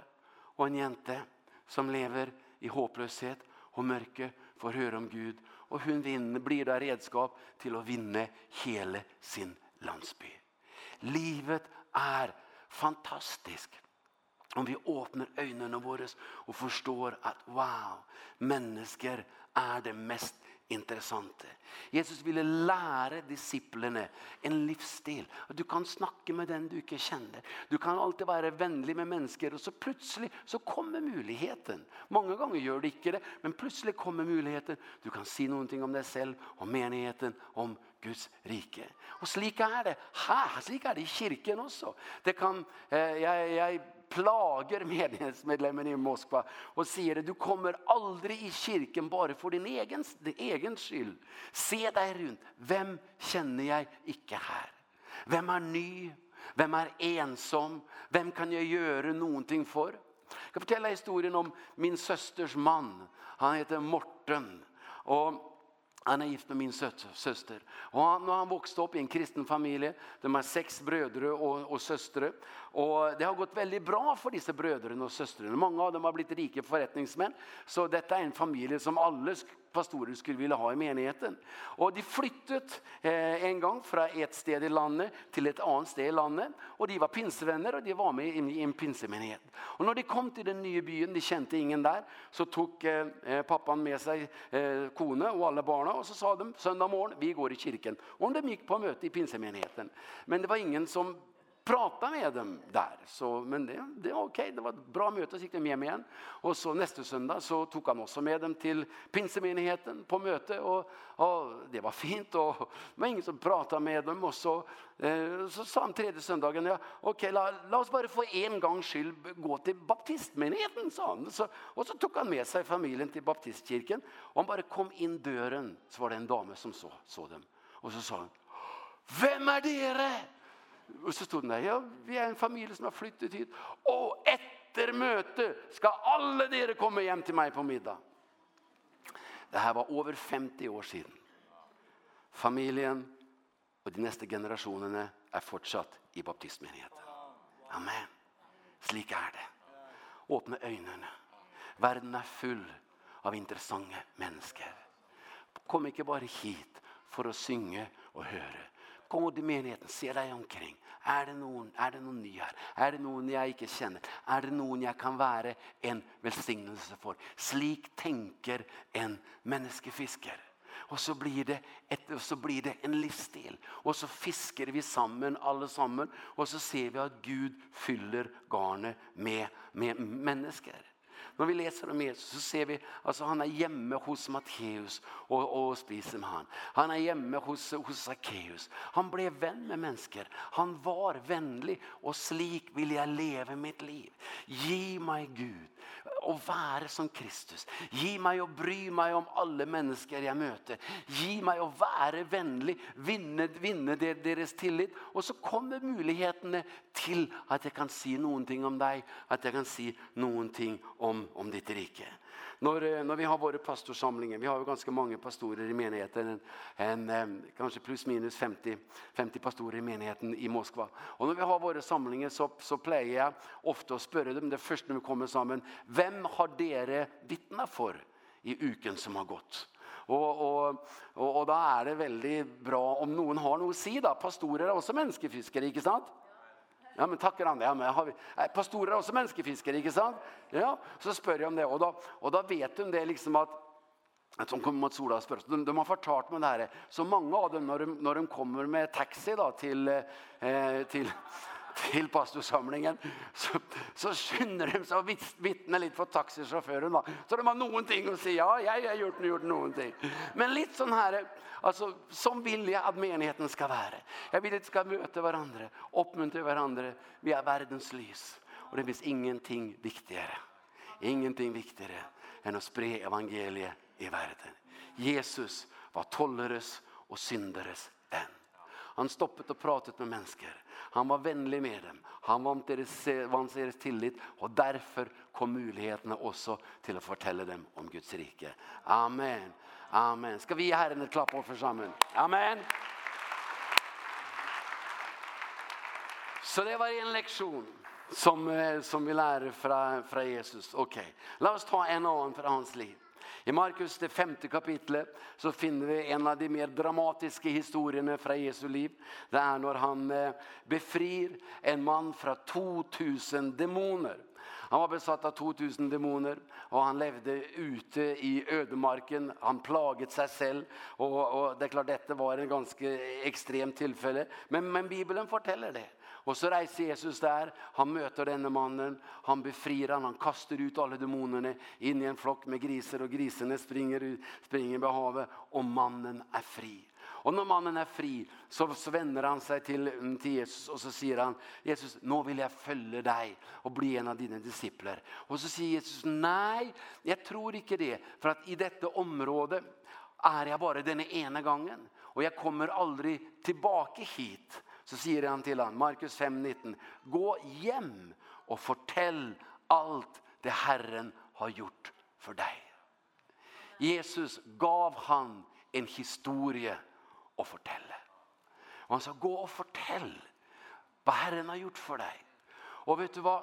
og en jente som lever i håpløshet og mørke får høre om Gud. Og hun vinner, blir da redskap til å vinne hele sin landsby. Livet er fantastisk. Om vi åpner øynene våre og forstår at wow, mennesker er det mest interessante. Jesus ville lære disiplene en livsstil. At du kan snakke med den du ikke kjenner. Du kan alltid være vennlig med mennesker, og så plutselig så kommer muligheten. Mange ganger gjør det ikke det, men plutselig kommer muligheten. Du kan si noen ting om deg selv, om menigheten, om Guds rike. Og slik er det her, slik er det i kirken også. Det kan, eh, jeg, jeg plager medlemmen i Moskva och säger att du kommer aldrig i kyrkan bara för din egen, din egen skyld. Se dig runt. Vem känner jag inte här? Vem är ny? Vem är ensam? Vem kan jag göra någonting för? Jeg kan fortelle historien om min søsters man. Han heter Morten. Och Han är gift med min syster. Och han, når han växte upp i en kristen familj. De har sex bröder och, och systrar. Och det har gått väldigt bra för dessa brødrene och søstrene. Många av dem har blivit rike forretningsmenn, Så detta är en familj som alle pastorer skulle ville ha i menigheten. Og de flyttet eh, en gang fra et sted i landet til et annet sted i landet. Og de var pinsevenner, og de var med i en pinsemenighet. Og når de kom til den nye byen, de kjente ingen der, så tok eh, pappaen med seg eh, kone og alle barna, og så sa de, søndag morgen, vi går i kirken. Og de gikk på møte i pinsemenigheten. Men det var ingen som prata med dem där. Så, men det, det var okej, okay. det var ett bra möte, så gick de hem igen. Och så nästa söndag så tog han också med dem till pinsemenigheten på möte. Och, och det var fint och det var ingen som pratade med dem. Och så, eh, så sa han tredje söndagen, ja, okej, okay, la, la oss bara få en gång skyld gå till baptistmenigheten, sa han. Så, och så tog han med sig familjen till baptistkirken. Och han bara kom in dörren så var det en dame som så, så dem. Och så sa han, Vem är det? Og så stod det, ja, vi er en familie som har flyttet hit. Og etter møte skal alle dere komme hjem til meg på middag. Det her var over 50 år siden. Familien og de neste generasjonene er fortsatt i baptistmenigheten. Amen. Slik er det. Åpne øynene. Verden er full av interessante mennesker. Kom ikke bare hit for å synge og høre, gå til menigheten, se deg omkring. Er det noen, er det noen ny her? Er det noen jeg ikke kjenner? Er det noen jeg kan være en velsignelse for? Slik tenker en menneskefisker. Og så blir det, et, og så blir det en livsstil. Og så fisker vi sammen, alle sammen. Og så ser vi at Gud fyller garnet med, med mennesker. Når vi leser om Jesus så ser vi altså, han er hjemme hos Matteus og, og spiser med han. Han er hjemme hos hos Zacchaeus. Han ble venn med mennesker. Han var vennlig, og slik vil jeg leve mitt liv. Gi meg Gud och vara som Kristus. Ge mig å bry mig om alla mennesker jag möter. Ge mig å vara vänlig, vinna vinna deras tillit och så kommer mulighetene till att jag kan si noen någonting om dig, att jag kan si noen någonting om om ditt rike. När, när vi har våra pastorsamlinger, vi har ju ganska många pastorer i menigheten, en, en, kanske plus minus 50, 50 pastorer i menigheten i Moskva. Och när vi har våra samlingar så, så plejer jag ofta att spørre dem, det första när vi kommer samman, vem har dere vittnet för i uken som har gått? Och och och og då är det väldigt bra om någon har något att säga si, då. Pastorer er også menneskefiskere, inte sant? Ja, men takker han det. Ja, men har vi ett pastorer er også menneskefiskere, ikke sant? Ja, så spør jeg om det Og då og då vet hun det liksom at att som kommer mot sola spør, De, de har fortalt mig det här. Så många av dem när de när de kommer med taxi då till eh till til pastorsamlingen, så, så skynder de seg å vittne litt for taxisjåføren. Da. Så de har noen ting å si, ja, jeg har gjort, gjort noen ting. Men litt sånn her, altså, som vil jeg at menigheten skal være. Jeg vil at vi skal møte hverandre, oppmuntre hverandre. Vi er verdens lys. Og det finns ingenting viktigere. Ingenting viktigere enn å spre evangeliet i verden. Jesus var tolleres og synderes venn. Han stoppet og pratet med mennesker. Han var vänlig med dem. Han var deras, vann deras tillit och därför kom möjligheterna också till att fortälla dem om Guds rike. Amen. Amen. Ska vi ge Herren ett klapp för sammen? Amen. Så det var en lektion som, som vi lär från, från Jesus. Okej, okay. låt oss ta en annan för hans liv. I Markus det femte kapitlet så finner vi en av de mer dramatiske historiene fra Jesu liv. Det er når han befrir en mann fra 2000 dæmoner. Han var besatt av 2000 dæmoner, og han levde ute i ødemarken. Han plaget seg selv, og, og det er klart dette var en ganske ekstrem tilfelle. Men, men Bibelen forteller det. Och så reiser Jesus där. Han möter denne mannen. Han befrir han. Han kastar ut alla demonerna in i en flock med grisar. Och grisarna springer, ut, springer på havet. Och mannen är fri. Och när mannen är fri så, så vänder han sig till, till Jesus och så säger han Jesus, nu vill jag följa dig och bli en av dina discipler. Och så säger Jesus, nej, jag tror inte det. För att i detta område är jag bara den ena gången. Och jag kommer aldrig tillbaka hit så sier han til han, Markus 5:19, gå hjem og fortell alt det Herren har gjort for deg. Jesus gav han en historie å fortelle. Og han sa, gå og fortell hva Herren har gjort for deg. Og vet du hva?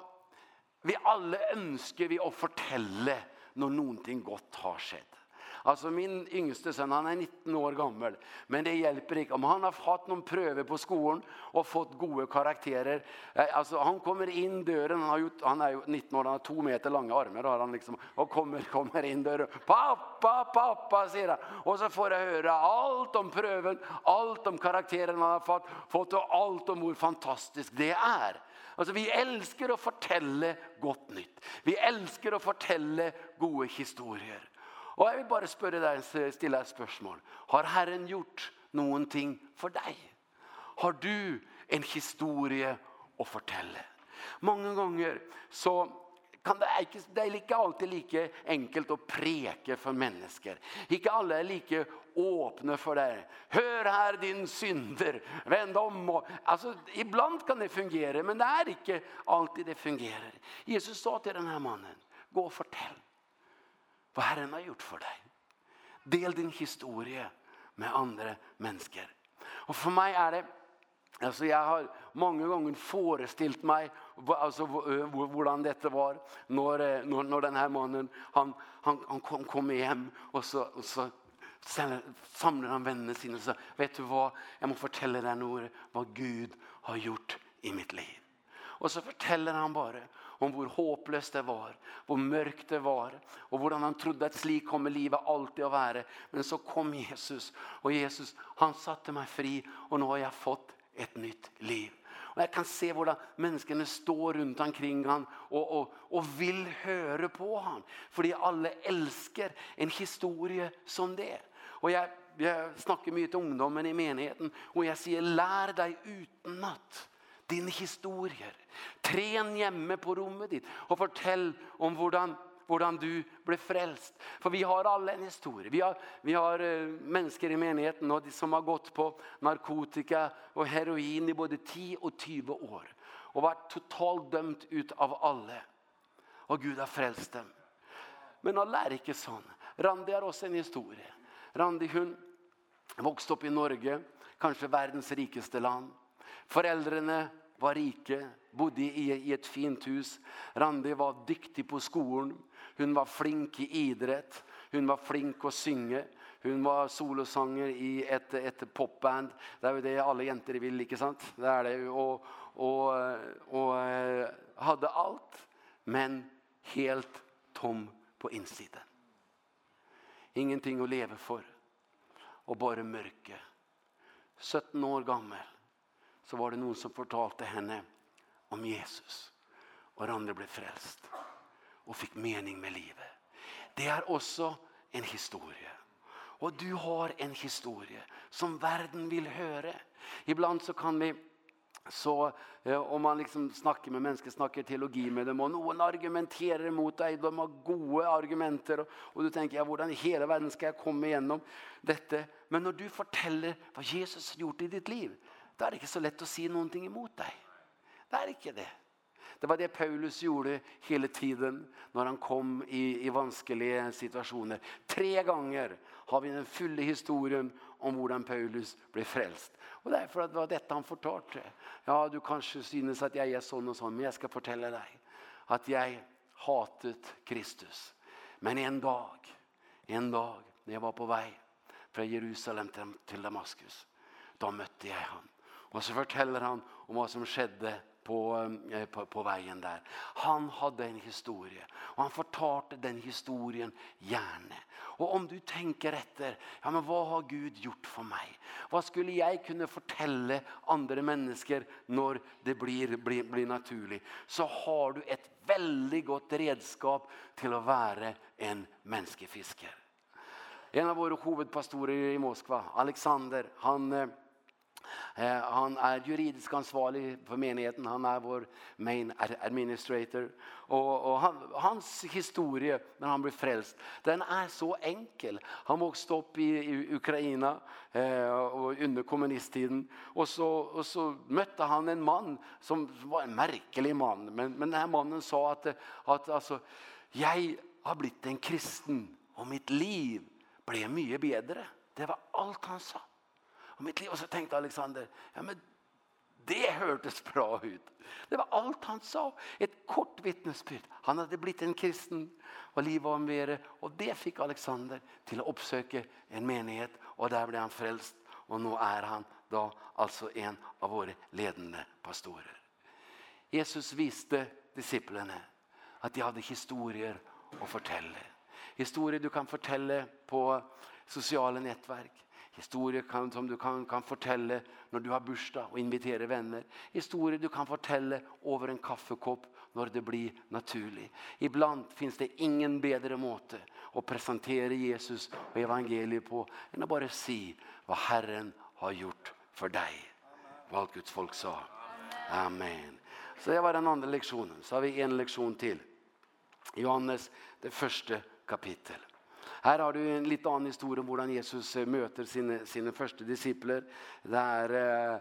Vi alle ønsker vi å fortelle når noen ting godt har skjedd. Alltså min yngste son, han är 19 år gammal. Men det hjälper inte. Om han har haft någon pröve på skolan och fått goda karaktärer. Alltså han kommer in dörren, han, har gjort, han är 19 år, han har 2 meter långa armar. Har han liksom, och kommer, kommer in dörren. Pappa, pappa, säger han. Och så får jag höra allt om pröven, allt om karaktären han har fått, fått och allt om hur fantastiskt det är. Alltså vi älskar att fortälla gott nytt. Vi älskar att fortälla goda historier. Og jeg vil bare spørre deg, stille deg et spørsmål. Har Herren gjort noen ting for deg? Har du en historie å fortelle? Mange ganger så kan det, ikke, det er ikke alltid like enkelt å preke for mennesker. Ikke alle er like åpne for det. Hør her din synder, vend om. Og, altså, ibland kan det fungere, men det er ikke alltid det fungerer. Jesus sa til denne mannen, gå og fortell vad Herren har gjort för dig. Del din historia med andra människor. Och för mig är det Alltså jag har många gånger föreställt mig alltså hur detta var när när när den här mannen han han han kom, kom hem och så och så samlar han vänner sina och så vet du vad jag måste fortälla dig nu vad Gud har gjort i mitt liv. Och så fortäller han bara om hur hopplöst det var, hur mörkt det var och hur han trodde att slik kommer livet alltid att vara. Men så kom Jesus och Jesus han satte mig fri och nu har jag fått ett nytt liv. Och jag kan se hur människorna står runt omkring han och, och, och vill höra på han. För de alla älskar en historia som det. Och jag, jag snackar mycket till ungdomen i menigheten och jag säger lär dig utan natt din historier. Tren hjemme på rommet ditt og fortell om hvordan hvordan du ble frelst. For vi har alle en historie. Vi har, vi har uh, mennesker i menigheten og de som har gått på narkotika og heroin i både 10 og 20 år. Og vært totalt dømt ut av alle. Og Gud har frelst dem. Men alle er ikke sånn. Randi har også en historie. Randi hun vokste opp i Norge, kanskje verdens rikeste land. Foreldrene var rike, bodde i ett fint hus. Randi var dyktig på skolan. Hon var flink i idrett. Hon var flink att synge. Hon var solosanger i ett ett popband. Det är det alla jenter vill, inte sant? Det är det ju och och och hade allt men helt tom på insidan. Ingenting att leva för och bara mörke. 17 år gammal så var det någon som fortalte henne om Jesus. Och andre blev frälst och fick mening med livet. Det är också en historia. Och du har en historia som världen vill höra. Ibland så kan vi så eh, om man liksom snackar med mennesker, snackar teologi med dem och någon argumenterar mot dig de har gode argumenter och, du tänker ja hvordan i hela världen ska jeg komma igenom detta men när du berättar vad Jesus har gjort i ditt liv Da er det ikke så lett å si noen ting imot deg. Det er ikke det. Det var det Paulus gjorde hele tiden når han kom i, i vanskelige situasjoner. Tre ganger har vi den fulle historien om hvordan Paulus ble frelst. Og derfor det var dette han fortalte. Ja, du kanskje synes at jeg er sånn og sånn, men jeg skal fortelle deg at jeg hatet Kristus. Men en dag, en dag, når jeg var på vei fra Jerusalem til Damaskus, da møtte jeg ham. Och så berättar han om vad som skedde på, på, på vägen där. Han hade en historia. Och han fortalte den historien gärna. Och om du tänker efter, ja men vad har Gud gjort för mig? Vad skulle jag kunna fortälla andra människor när det blir, blir, blir naturligt? Så har du ett väldigt gott redskap till att vara en människofiskare. En av våra huvudpastorer i Moskva, Alexander, han Han är juridisk ansvarig för menigheten. Han är vår main administrator. Och, och han, hans historia når han blir frälst, den är så enkel. Han vokste opp i, i Ukraina eh, och under kommunisttiden. Och så, och så mötte han en man som var en märklig man. Men, men den här mannen sa att, att alltså, jag har blivit en kristen och mitt liv blev mycket bättre. Det var allt han sa. Och mitt liv och så tänkte Alexander, ja men det hördes bra ut. Det var allt han sa, ett kort vittnesbörd. Han hade blivit en kristen och livet var mer och det fick Alexander till att uppsöka en menighet och där blev han frälst och nu är han då alltså en av våra ledande pastorer. Jesus visste disiplerna att de hade historier att fortälla. Historier du kan fortälla på sociala nätverk Historier kan, som du kan, kan fortelle når du har bursdag og inviterer venner. Historier du kan fortelle over en kaffekopp når det blir naturlig. Ibland finns det ingen bedre måte å presentere Jesus og evangeliet på enn å bare si hva Herren har gjort for deg. Hva Guds folk sa. Amen. Så det var den andre lektionen. Så har vi en lektion till. Johannes, det första kapitlet. Här har du en litt annen historia om hur Jesus möter sina, sina första discipler. er eh,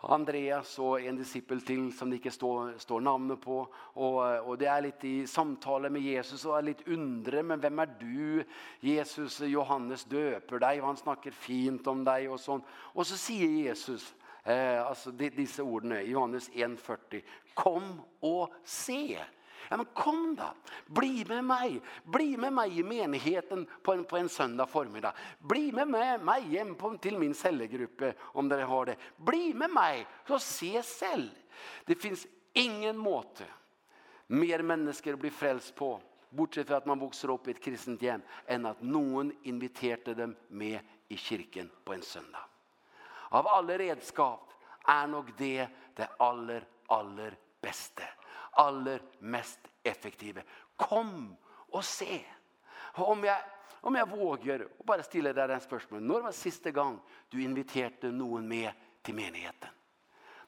Andreas och en disippel till som det inte står, står namnet på. Och, och det är lite i samtalet med Jesus och är lite undre, men vem är du? Jesus, Johannes döper dig og han snackar fint om dig och sånt. Och så säger Jesus, eh, alltså de, disse orden, Johannes 1.40, kom och se. Ja, men kom då. Bli med mig. Bli med mig i menigheten på en, på en söndag förmiddag. Bli med, meg, mig hem på, till min cellgrupp om det har det. Bli med mig så se selv. Det finns ingen måte mer människor blir frälst på bortsett fra at man vokser opp i et kristent hjem, enn at noen inviterte dem med i kirken på en søndag. Av alle redskap er nok det det aller, aller beste aller mest effektive. Kom och se. Om jag om jag vågar och bara stille deg den spørsmålet. När var sista gång du inviterade någon med till menigheten?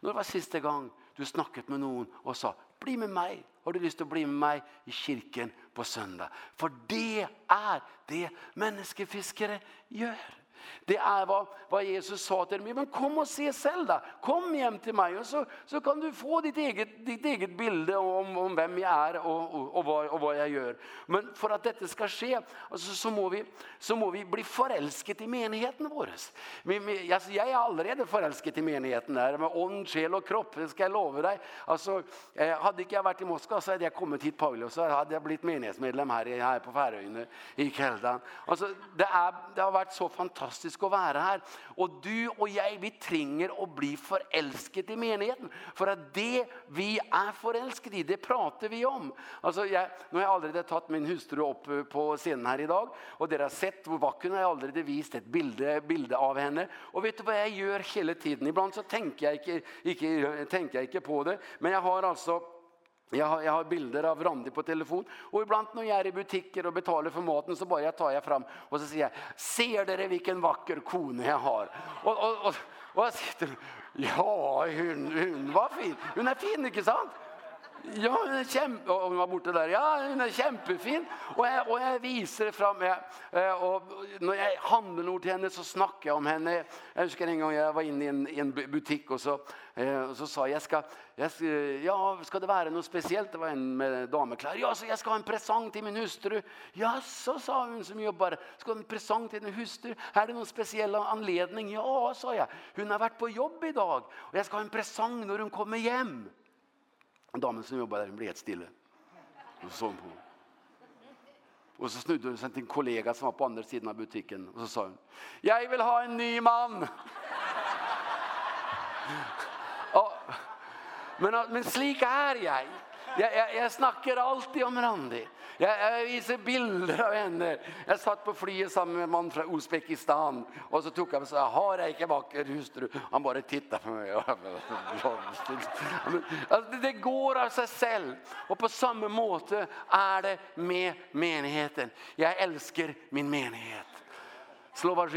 När var sista gång du snackat med någon och sa bli med mig. Har du lyst til å bli med meg i kirken på søndag? For det er det menneskefiskere gjør. Det är vad, vad Jesus sa till dem. Men kom och se själv då. Kom hem till mig och så, så kan du få ditt eget, ditt eget bilde om, om vem jag är och, och, och, vad, och vad jag gör. Men för att detta ska ske alltså, så, må vi, så må vi bli förälskade i menigheten vår. Men, alltså, jag är allerede förälskad i menigheten där med ånd, själ och kropp. Det ska jag lova dig. Alltså, eh, hade inte jag varit i Moskva så hade jag kommit hit Paulus så hade jag blivit menighetsmedlem här, här på Färöarna i Keldan. Alltså, det, är, det har varit så fantastiskt fantastisk å være her. Og du og jeg, vi trenger å bli forelsket i menigheten. For at det vi er forelsket i, det prater vi om. Altså, jeg, nå har jeg allerede tatt min hustru opp på scenen her i dag, og dere har sett hvor vakker hun er. Jeg har allerede vist et bilde, bilde av henne. Og vet du hva jeg gjør hele tiden? Iblant så tenker jeg ikke, ikke, tenker jeg ikke på det, men jeg har altså Jag har, jag har bilder av Randi på telefon. Och ibland när jag är i butikker och betalar för maten så bara jag tar jag fram och så säger jag Ser dere vilken vacker kone jag har? Och, och, och, og jag sitter Ja, hon, hon var fin. Hon är fin, inte sant? Ja, hun er kjempe... Og hun var borte der. Ja, hun er kjempefin. Og jeg, og jeg viser det fram. Jeg, og når jeg handler noe til henne, så snakker jeg om henne. Jeg husker en gang jeg var inne i en, i en butikk, og så, og så sa jeg, skal, jeg ja, skal det være noe spesielt? Det var en med dameklær. Ja, så jeg skal ha en presang til min hustru. Ja, så sa hun som jobbar. Skal ha en presang til din hustru? Er det noen spesiell anledning? Ja, sa jeg. Hun har vært på jobb i dag, og jeg skal ha en presang når hun kommer hjem. Ja damen som jobbade där blev helt stille. Och så på. Och så snudde hon sig till en kollega som var på andra sidan av butiken. Och så sa hon, jag vill ha en ny man. ja, men, men slik är jag. Jag, jag, jag snackar alltid om Randi. Jag, jag visar bilder av henne. Jag satt på flyget sammen med en man från Uzbekistan. Och så tog han så har jag inte vacker hustru? Han bara tittade på mig. alltså, det går av sig själv. Och på samma måte är det med menigheten. Jag älskar min menighet. Slova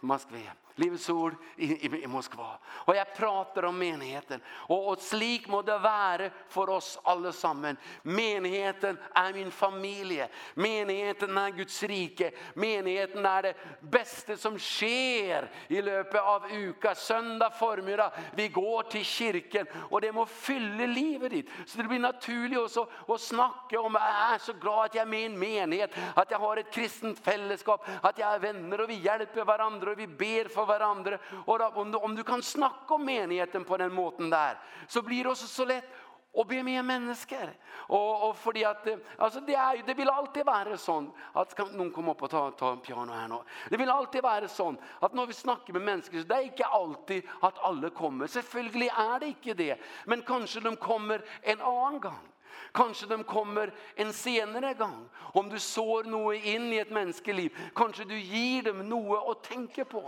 Moskva. Livets ord i, i, i Moskva. Og jeg prater om menigheten. Og, og slik må det være for oss alle sammen. Menigheten er min familie. Menigheten er Guds rike. Menigheten er det beste som skjer i løpet av uka. Søndag formiddag, vi går til kirken. Og det må fylle livet ditt. Så det blir naturlig også å snakke om, jeg er så glad at jeg er med i en menighet. At jeg har et kristent fellesskap. At jeg er venner og vi hjelper hverandre og vi ber for for hverandre. Och da, om, du, om du kan snacka om menigheten på den måten där så blir det också så lätt å be med människor. Och och för at, att alltså det är ju det vill alltid vara sånn att kan någon komme upp och ta ta en piano här nå? Det vill alltid vara sånn att när vi snackar med människor så det är inte alltid att alla kommer. Självklart är det inte det, men kanske de kommer en annan gång. Kanskje de kommer en senere gang. Om du sår noe inn i et menneskeliv, kanskje du gir dem noe å tenke på.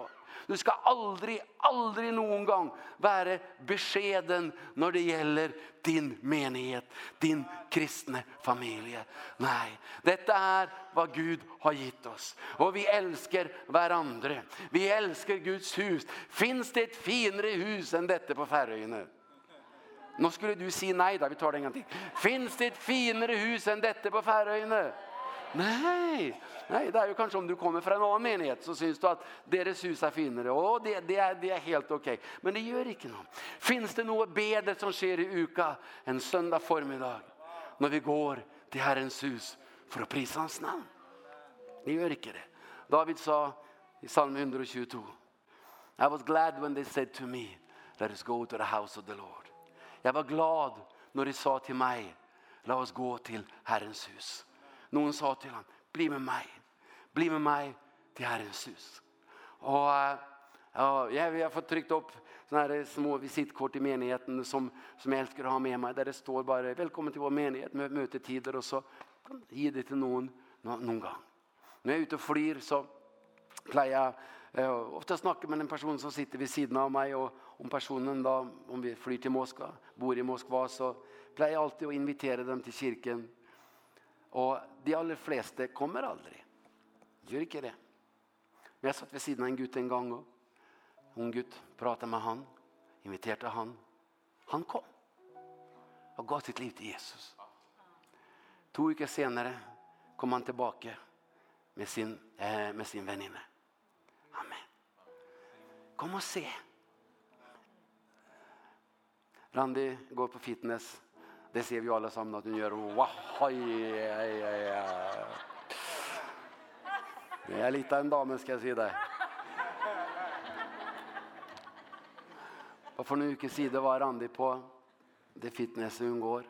Du skal aldri, aldri noen gang være beskjeden når det gjelder din menighet, din kristne familie. Nei, dette er hva Gud har gitt oss. Og vi elsker hverandre. Vi elsker Guds hus. Finns det et finere hus enn dette på Færøyene? Nå skulle du si nei da, vi tar det en gang til. Finns det et finere hus enn dette på Færøyene? Nej, nej, det är ju kanske om du kommer från en annan menighet så syns det att deras hus är finare. Och det, det, är, det är helt okej. Okay. Men det gör inte något. Finns det något bedre som sker i uka en söndag förmiddag när vi går till Herrens hus för att prisa hans namn? Det gör inte det. David sa i psalm 122 I was glad when they said to me Let us go to the house of the Lord. Jag var glad när de sa till mig Låt oss gå till Herrens hus. Någon sa till han, bli med mig. Bli med mig till Herrens hus. Och ja, jag har fått tryckt upp såna här små visitkort i menigheten som, som jag älskar att ha med mig. Där det står bara, välkommen till vår menighet, mötetider och så. Ge det till någon, någon gång. När jag är ute och flyr så plejer jag Uh, ofta snackar med en person som sitter vid sidan av mig och om personen då om vi flyr till Moskva, bor i Moskva så pleier jeg alltid att invitera dem till kyrkan Och de allra flesta kommer aldrig. Gör inte det. Men har satt vid sidan av en gutt en gång. Och hon gutt pratade med han. Inviterade han. Han kom. Och gav sitt liv till Jesus. Två veckor senare kom han tillbaka med sin, eh, med sin väninna. Amen. Kom och se. Randi går på fitness Det ser vi alla samman att ni gör. Det är lite en damen ska jag säga det. Och för en uke sida var Randi på det fitness hon går.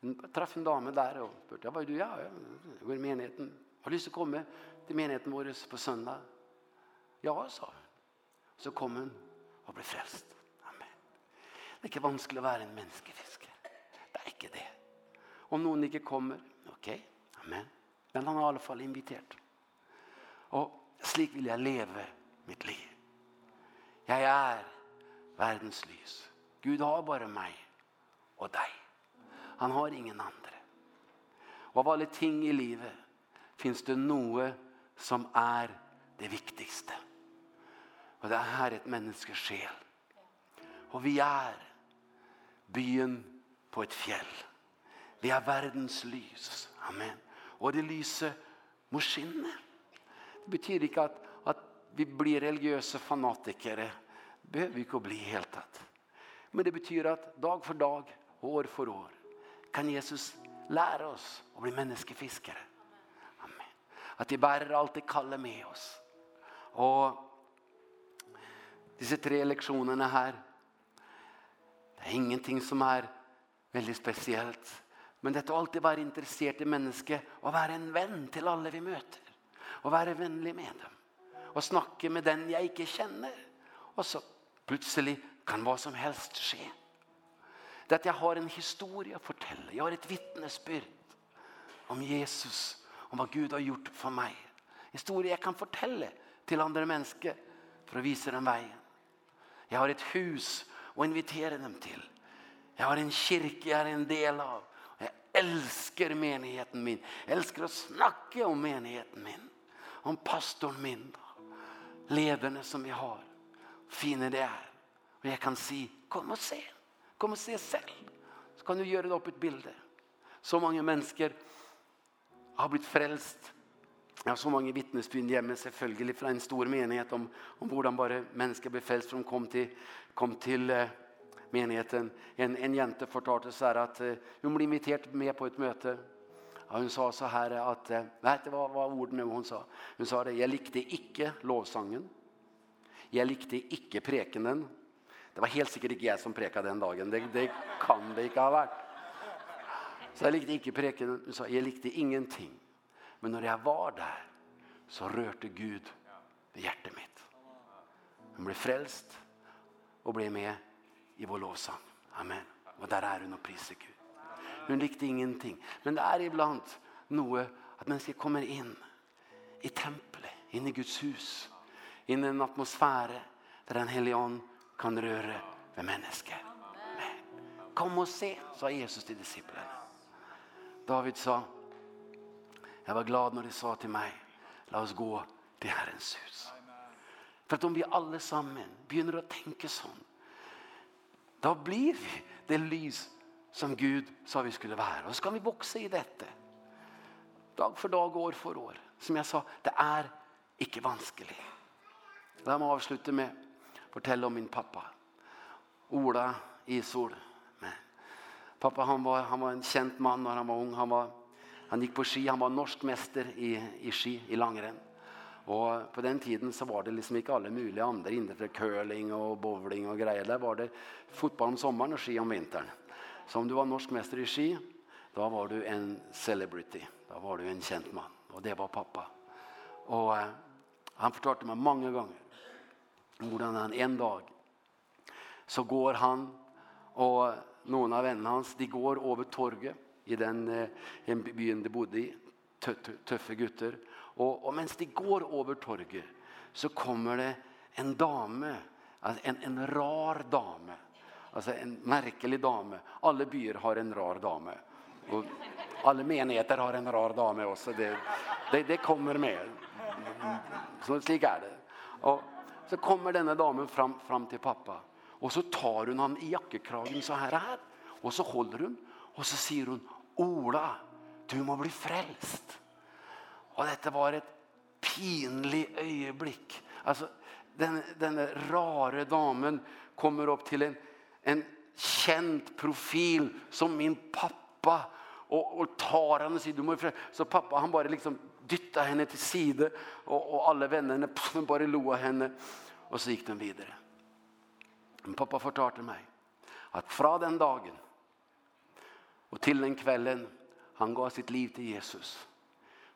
Hon träffade en dame där och spurte, Vad var du, ja, jag går i menigheten. Har du lyst att komma till menigheten vår på söndag? Ja, sa hon. Så kom hon och blev frälst. Amen. Det är inte vanskligt att vara en människa. Om noen inte kommer, okej, amen. Men han har i alla fall invitert. Och slik vill jag leve mitt liv. Jag är världens lys. Gud har bara mig och dig. Han har ingen andre. Og av alle ting i livet finns det noe som är det viktigaste. Og det er ett människas själ. Och vi är byen på ett fjäll. Vi er världens lys. Amen. Och det lyset må skinne. Det betyder inte att, att vi blir religiösa fanatiker. behøver vi inte bli helt tatt. Men det betyder att dag för dag, år för år kan Jesus lära oss å bli menneskefiskere. Amen. Att vi bærer allt det kallar med oss. Och disse tre leksjonene här det är ingenting som är väldigt speciellt. Men det å alltid være interessert i mennesket og være en venn til alle vi møter. Og være vennlig med dem. Og snakke med den jeg ikke kjenner. Og så plutselig kan hva som helst skje. Det at jeg har en historie å fortelle. Jeg har et vittnesbyrd om Jesus. Om hva Gud har gjort for meg. Historie jeg kan fortelle til andre mennesker for å vise dem veien. Jeg har et hus å invitere dem til. Jeg har en kirke jeg er en del av elsker menigheten min. Elsker å snakke om menigheten min. Om pastorn min. Lederne som vi har. Fine det er. Og jeg kan si, kom og se. Kom og se selv. Så kan du gjøre det opp et bilde. Så mange mennesker har blitt frelst. Jeg har så mange vittnesbyrd hjemme selvfølgelig fra en stor menighet om, om hvordan bare mennesker ble frelst fra de kom til, kom til menigheten. En, en jente fortalte så här att uh, hon blev inviterad med på ett möte. Ja, hon sa så här att, uh, vet du vad, vad orden nu hon sa? Hon sa det, jag likte icke lovsangen. Jag likte icke prekenen. Det var helt sikkert ikke jeg som preka den dagen. Det, det kan det ikke ha vært. Så jeg likte ikke prekenen. Hun sa, jeg likte ingenting. Men når jeg var der, så rørte Gud det hjertet mitt. Hun ble frelst og ble med i vår lovsang. Amen. Og där är hun og priser Gud. Hun likte ingenting. Men det är ibland något att människor kommer in i tempelet, in i Guds hus. In i en atmosfär där den helion kan röra vid Men, Kom och se, sa Jesus til disiplene. David sa, jag var glad när de sa till mig, la oss gå til Herrens hus. För att om vi allesammen begynner att tänka sånn, Då blir vi det lys som Gud sa vi skulle vara. Och så kan vi vokse i detta. Dag för dag, år för år. Som jag sa, det är inte vanskelig. La meg avslutte med å fortelle om min pappa. Ola Isol. Pappa han var, han var en kjent mann når han var ung. Han, var, han gikk på ski, han var norsk mester i, i ski, i langrenn. Och på den tiden så var det liksom inte alla möjliga andra innenfor curling och bowling och grejer. Där var det fotboll om sommaren och ski om vintern. Så om du var norsk mästare i ski, då var du en celebrity. Då var du en känd man. Och det var pappa. Och eh, han fortalte mig många gånger hur han en dag så går han och någon av vennene hans, de går över torget i den eh, byen de bodde i. Tøffe gutter Og, och mens de går över torget så kommer det en dame, en, en rar dame, alltså en märkelig dame. Alla byar har en rar dame. Och alla menigheter har en rar dame också. Det, det, det kommer med. Så slik er det. Och så kommer denna damen fram, fram till pappa. Och så tar hon han i jakkekragen så här här. Och så håller hon. Och så säger hon, Ola, du må bli frälst. Och dette var ett pinligt ögonblick. Alltså den den rare damen kommer upp till en en känd profil som min pappa och och tar henne sig du måste så pappa han bara liksom dytta henne till side och och alla vännerna bara av henne och så gikk de vidare. Men pappa fortalte mig att fra den dagen och till den kvällen han gav sitt liv till Jesus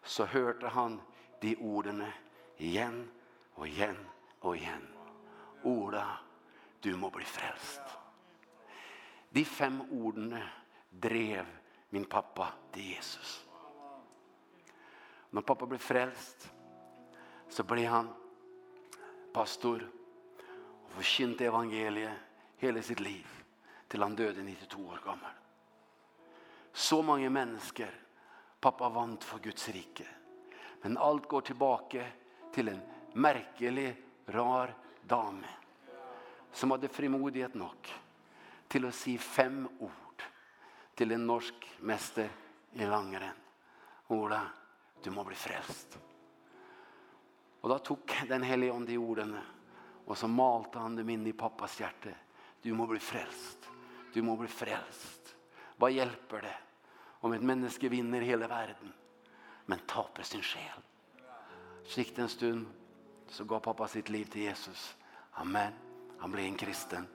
så hørte han de ordene igjen og igjen og igjen. Ola, du må bli frelst. De fem ordene drev min pappa til Jesus. Når pappa ble frelst, så ble han pastor og forkynte evangeliet hele sitt liv til han døde 92 år gammel. Så mange mennesker Pappa vant for Guds rike. Men allt går tillbaka till en merkelig, rar dam som hade frimodighet nog till att si fem ord till en norsk mester i langren. Ola, du må bli frälst. Och då tog den helige om de orden och så malte han dem in i pappas hjerte. Du må bli frälst. Du må bli frälst. Vad hjälper det? Om ett menneske vinner hela världen men taper sin själ. Sikt en stund så gav pappa sitt liv till Jesus. Amen. Han blev en kristen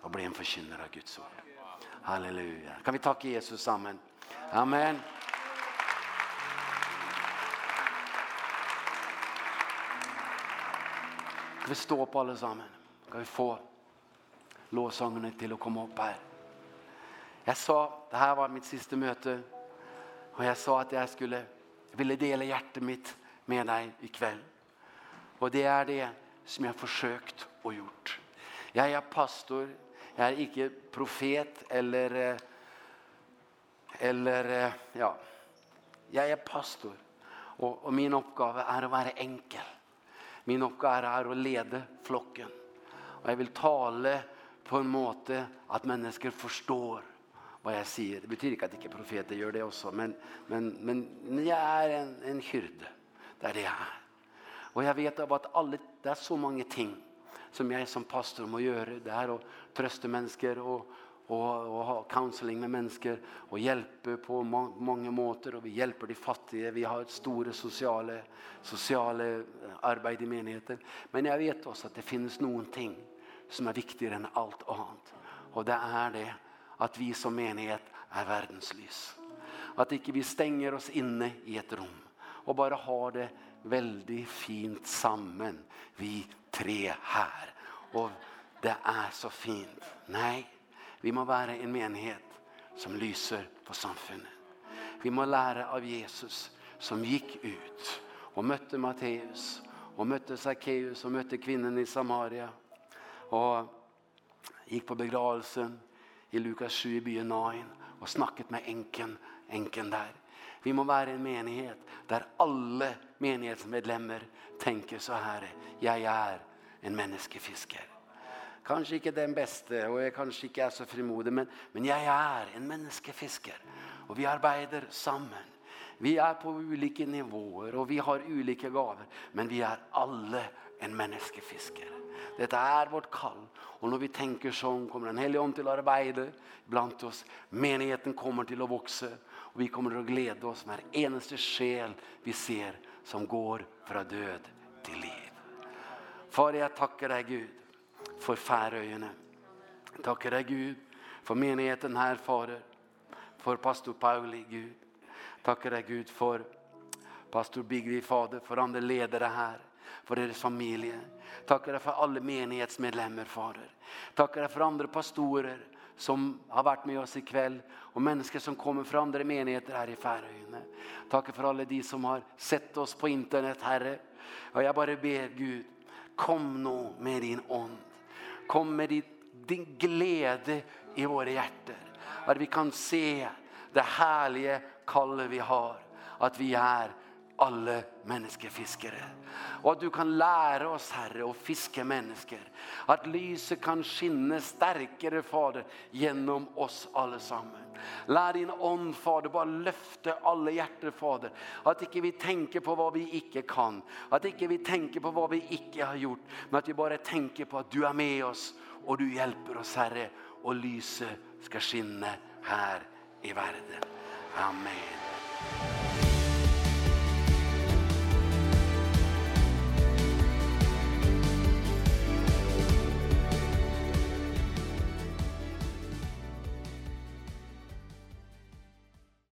och blev en förkynnare av Guds ord. Halleluja. Kan vi tacka Jesus sammen? Amen. Kan vi stå på allesammen? Kan vi få låsangene till att komma upp här? Jag sa, det här var mitt sista möte. Och jag sa att jag skulle ville dela hjärtat mitt med dig ikväll. Och det är det som jag försökt och gjort. Jag är pastor, jag är inte profet eller eller ja. Jag är pastor och och min uppgift är att vara enkel. Min uppgift är att leda flocken. Och jag vill tala på en måte att människor förstår vad jag säger. Det betyder inte att inte profeter gör det också. Men, men, men jag är en, en hyrde. Det är det jag är. Och jag vet av att alla, det är så många ting som jag som pastor må göra. Det här att trösta människor och, och, och ha counseling med människor. Och hjälpa på må, många måter. Och vi hjälper de fattiga. Vi har ett stort sociala, sociala arbete i menigheten. Men jag vet också att det finns någonting som är viktigare än allt annat. Och det är det att vi som menighet är världens lys. Att inte vi stänger oss inne i ett rum och bara har det väldigt fint samman vi tre här. Och det är så fint. Nej, vi må vara en menighet som lyser på samfunnet. Vi må lära av Jesus som gick ut och mötte Matteus och mötte Zacchaeus och mötte kvinnan i Samaria och gick på begravelsen i Lukas 7 i byen Nain og snakket med enken, enken der. Vi må være en menighet der alle menighetsmedlemmer tenker så her, jeg er en menneskefisker. Kanskje ikke den beste, og jeg kanskje ikke er så frimodig, men, men jeg er en menneskefisker. Og vi arbeider sammen. Vi er på ulike nivåer, og vi har ulike gaver, men vi er alle en menneskefisker. Det är vårt kall. Och när vi tänker så kommer den hellige ånd til till arbeide bland oss. Menigheten kommer till att växa. Och vi kommer att glädja oss med eneste själ vi ser som går från död till liv. Far, jag tackar dig Gud för Färöarna. Tackar dig Gud för menigheten här, Fader. För pastor Pauli, Gud. Tackar dig Gud för pastor Bigvi, Fader, for andre ledare här for deres familie. Takker deg for alle menighetsmedlemmer, Fader. Takker deg for andre pastorer som har vært med oss i kveld, og mennesker som kommer fra andre menigheter her i Færøyene. Takker for alle de som har sett oss på internett, Herre. Og jeg bare ber, Gud, kom nå med din ånd. Kom med din, din glede i våre hjerter. At vi kan se det herlige kallet vi har. At vi er alle menneskefiskere. Og at du kan lære oss, Herre, å fiske mennesker. At lyset kan skinne sterkere, Fader, gjennom oss alle sammen. Lær din ånd, Fader, bare løfte alle hjerter, Fader. At ikke vi tenker på hva vi ikke kan. At ikke vi tenker på hva vi ikke har gjort. Men at vi bare tenker på at du er med oss, og du hjelper oss, Herre. Og lyset skal skinne her i verden. Amen. Amen.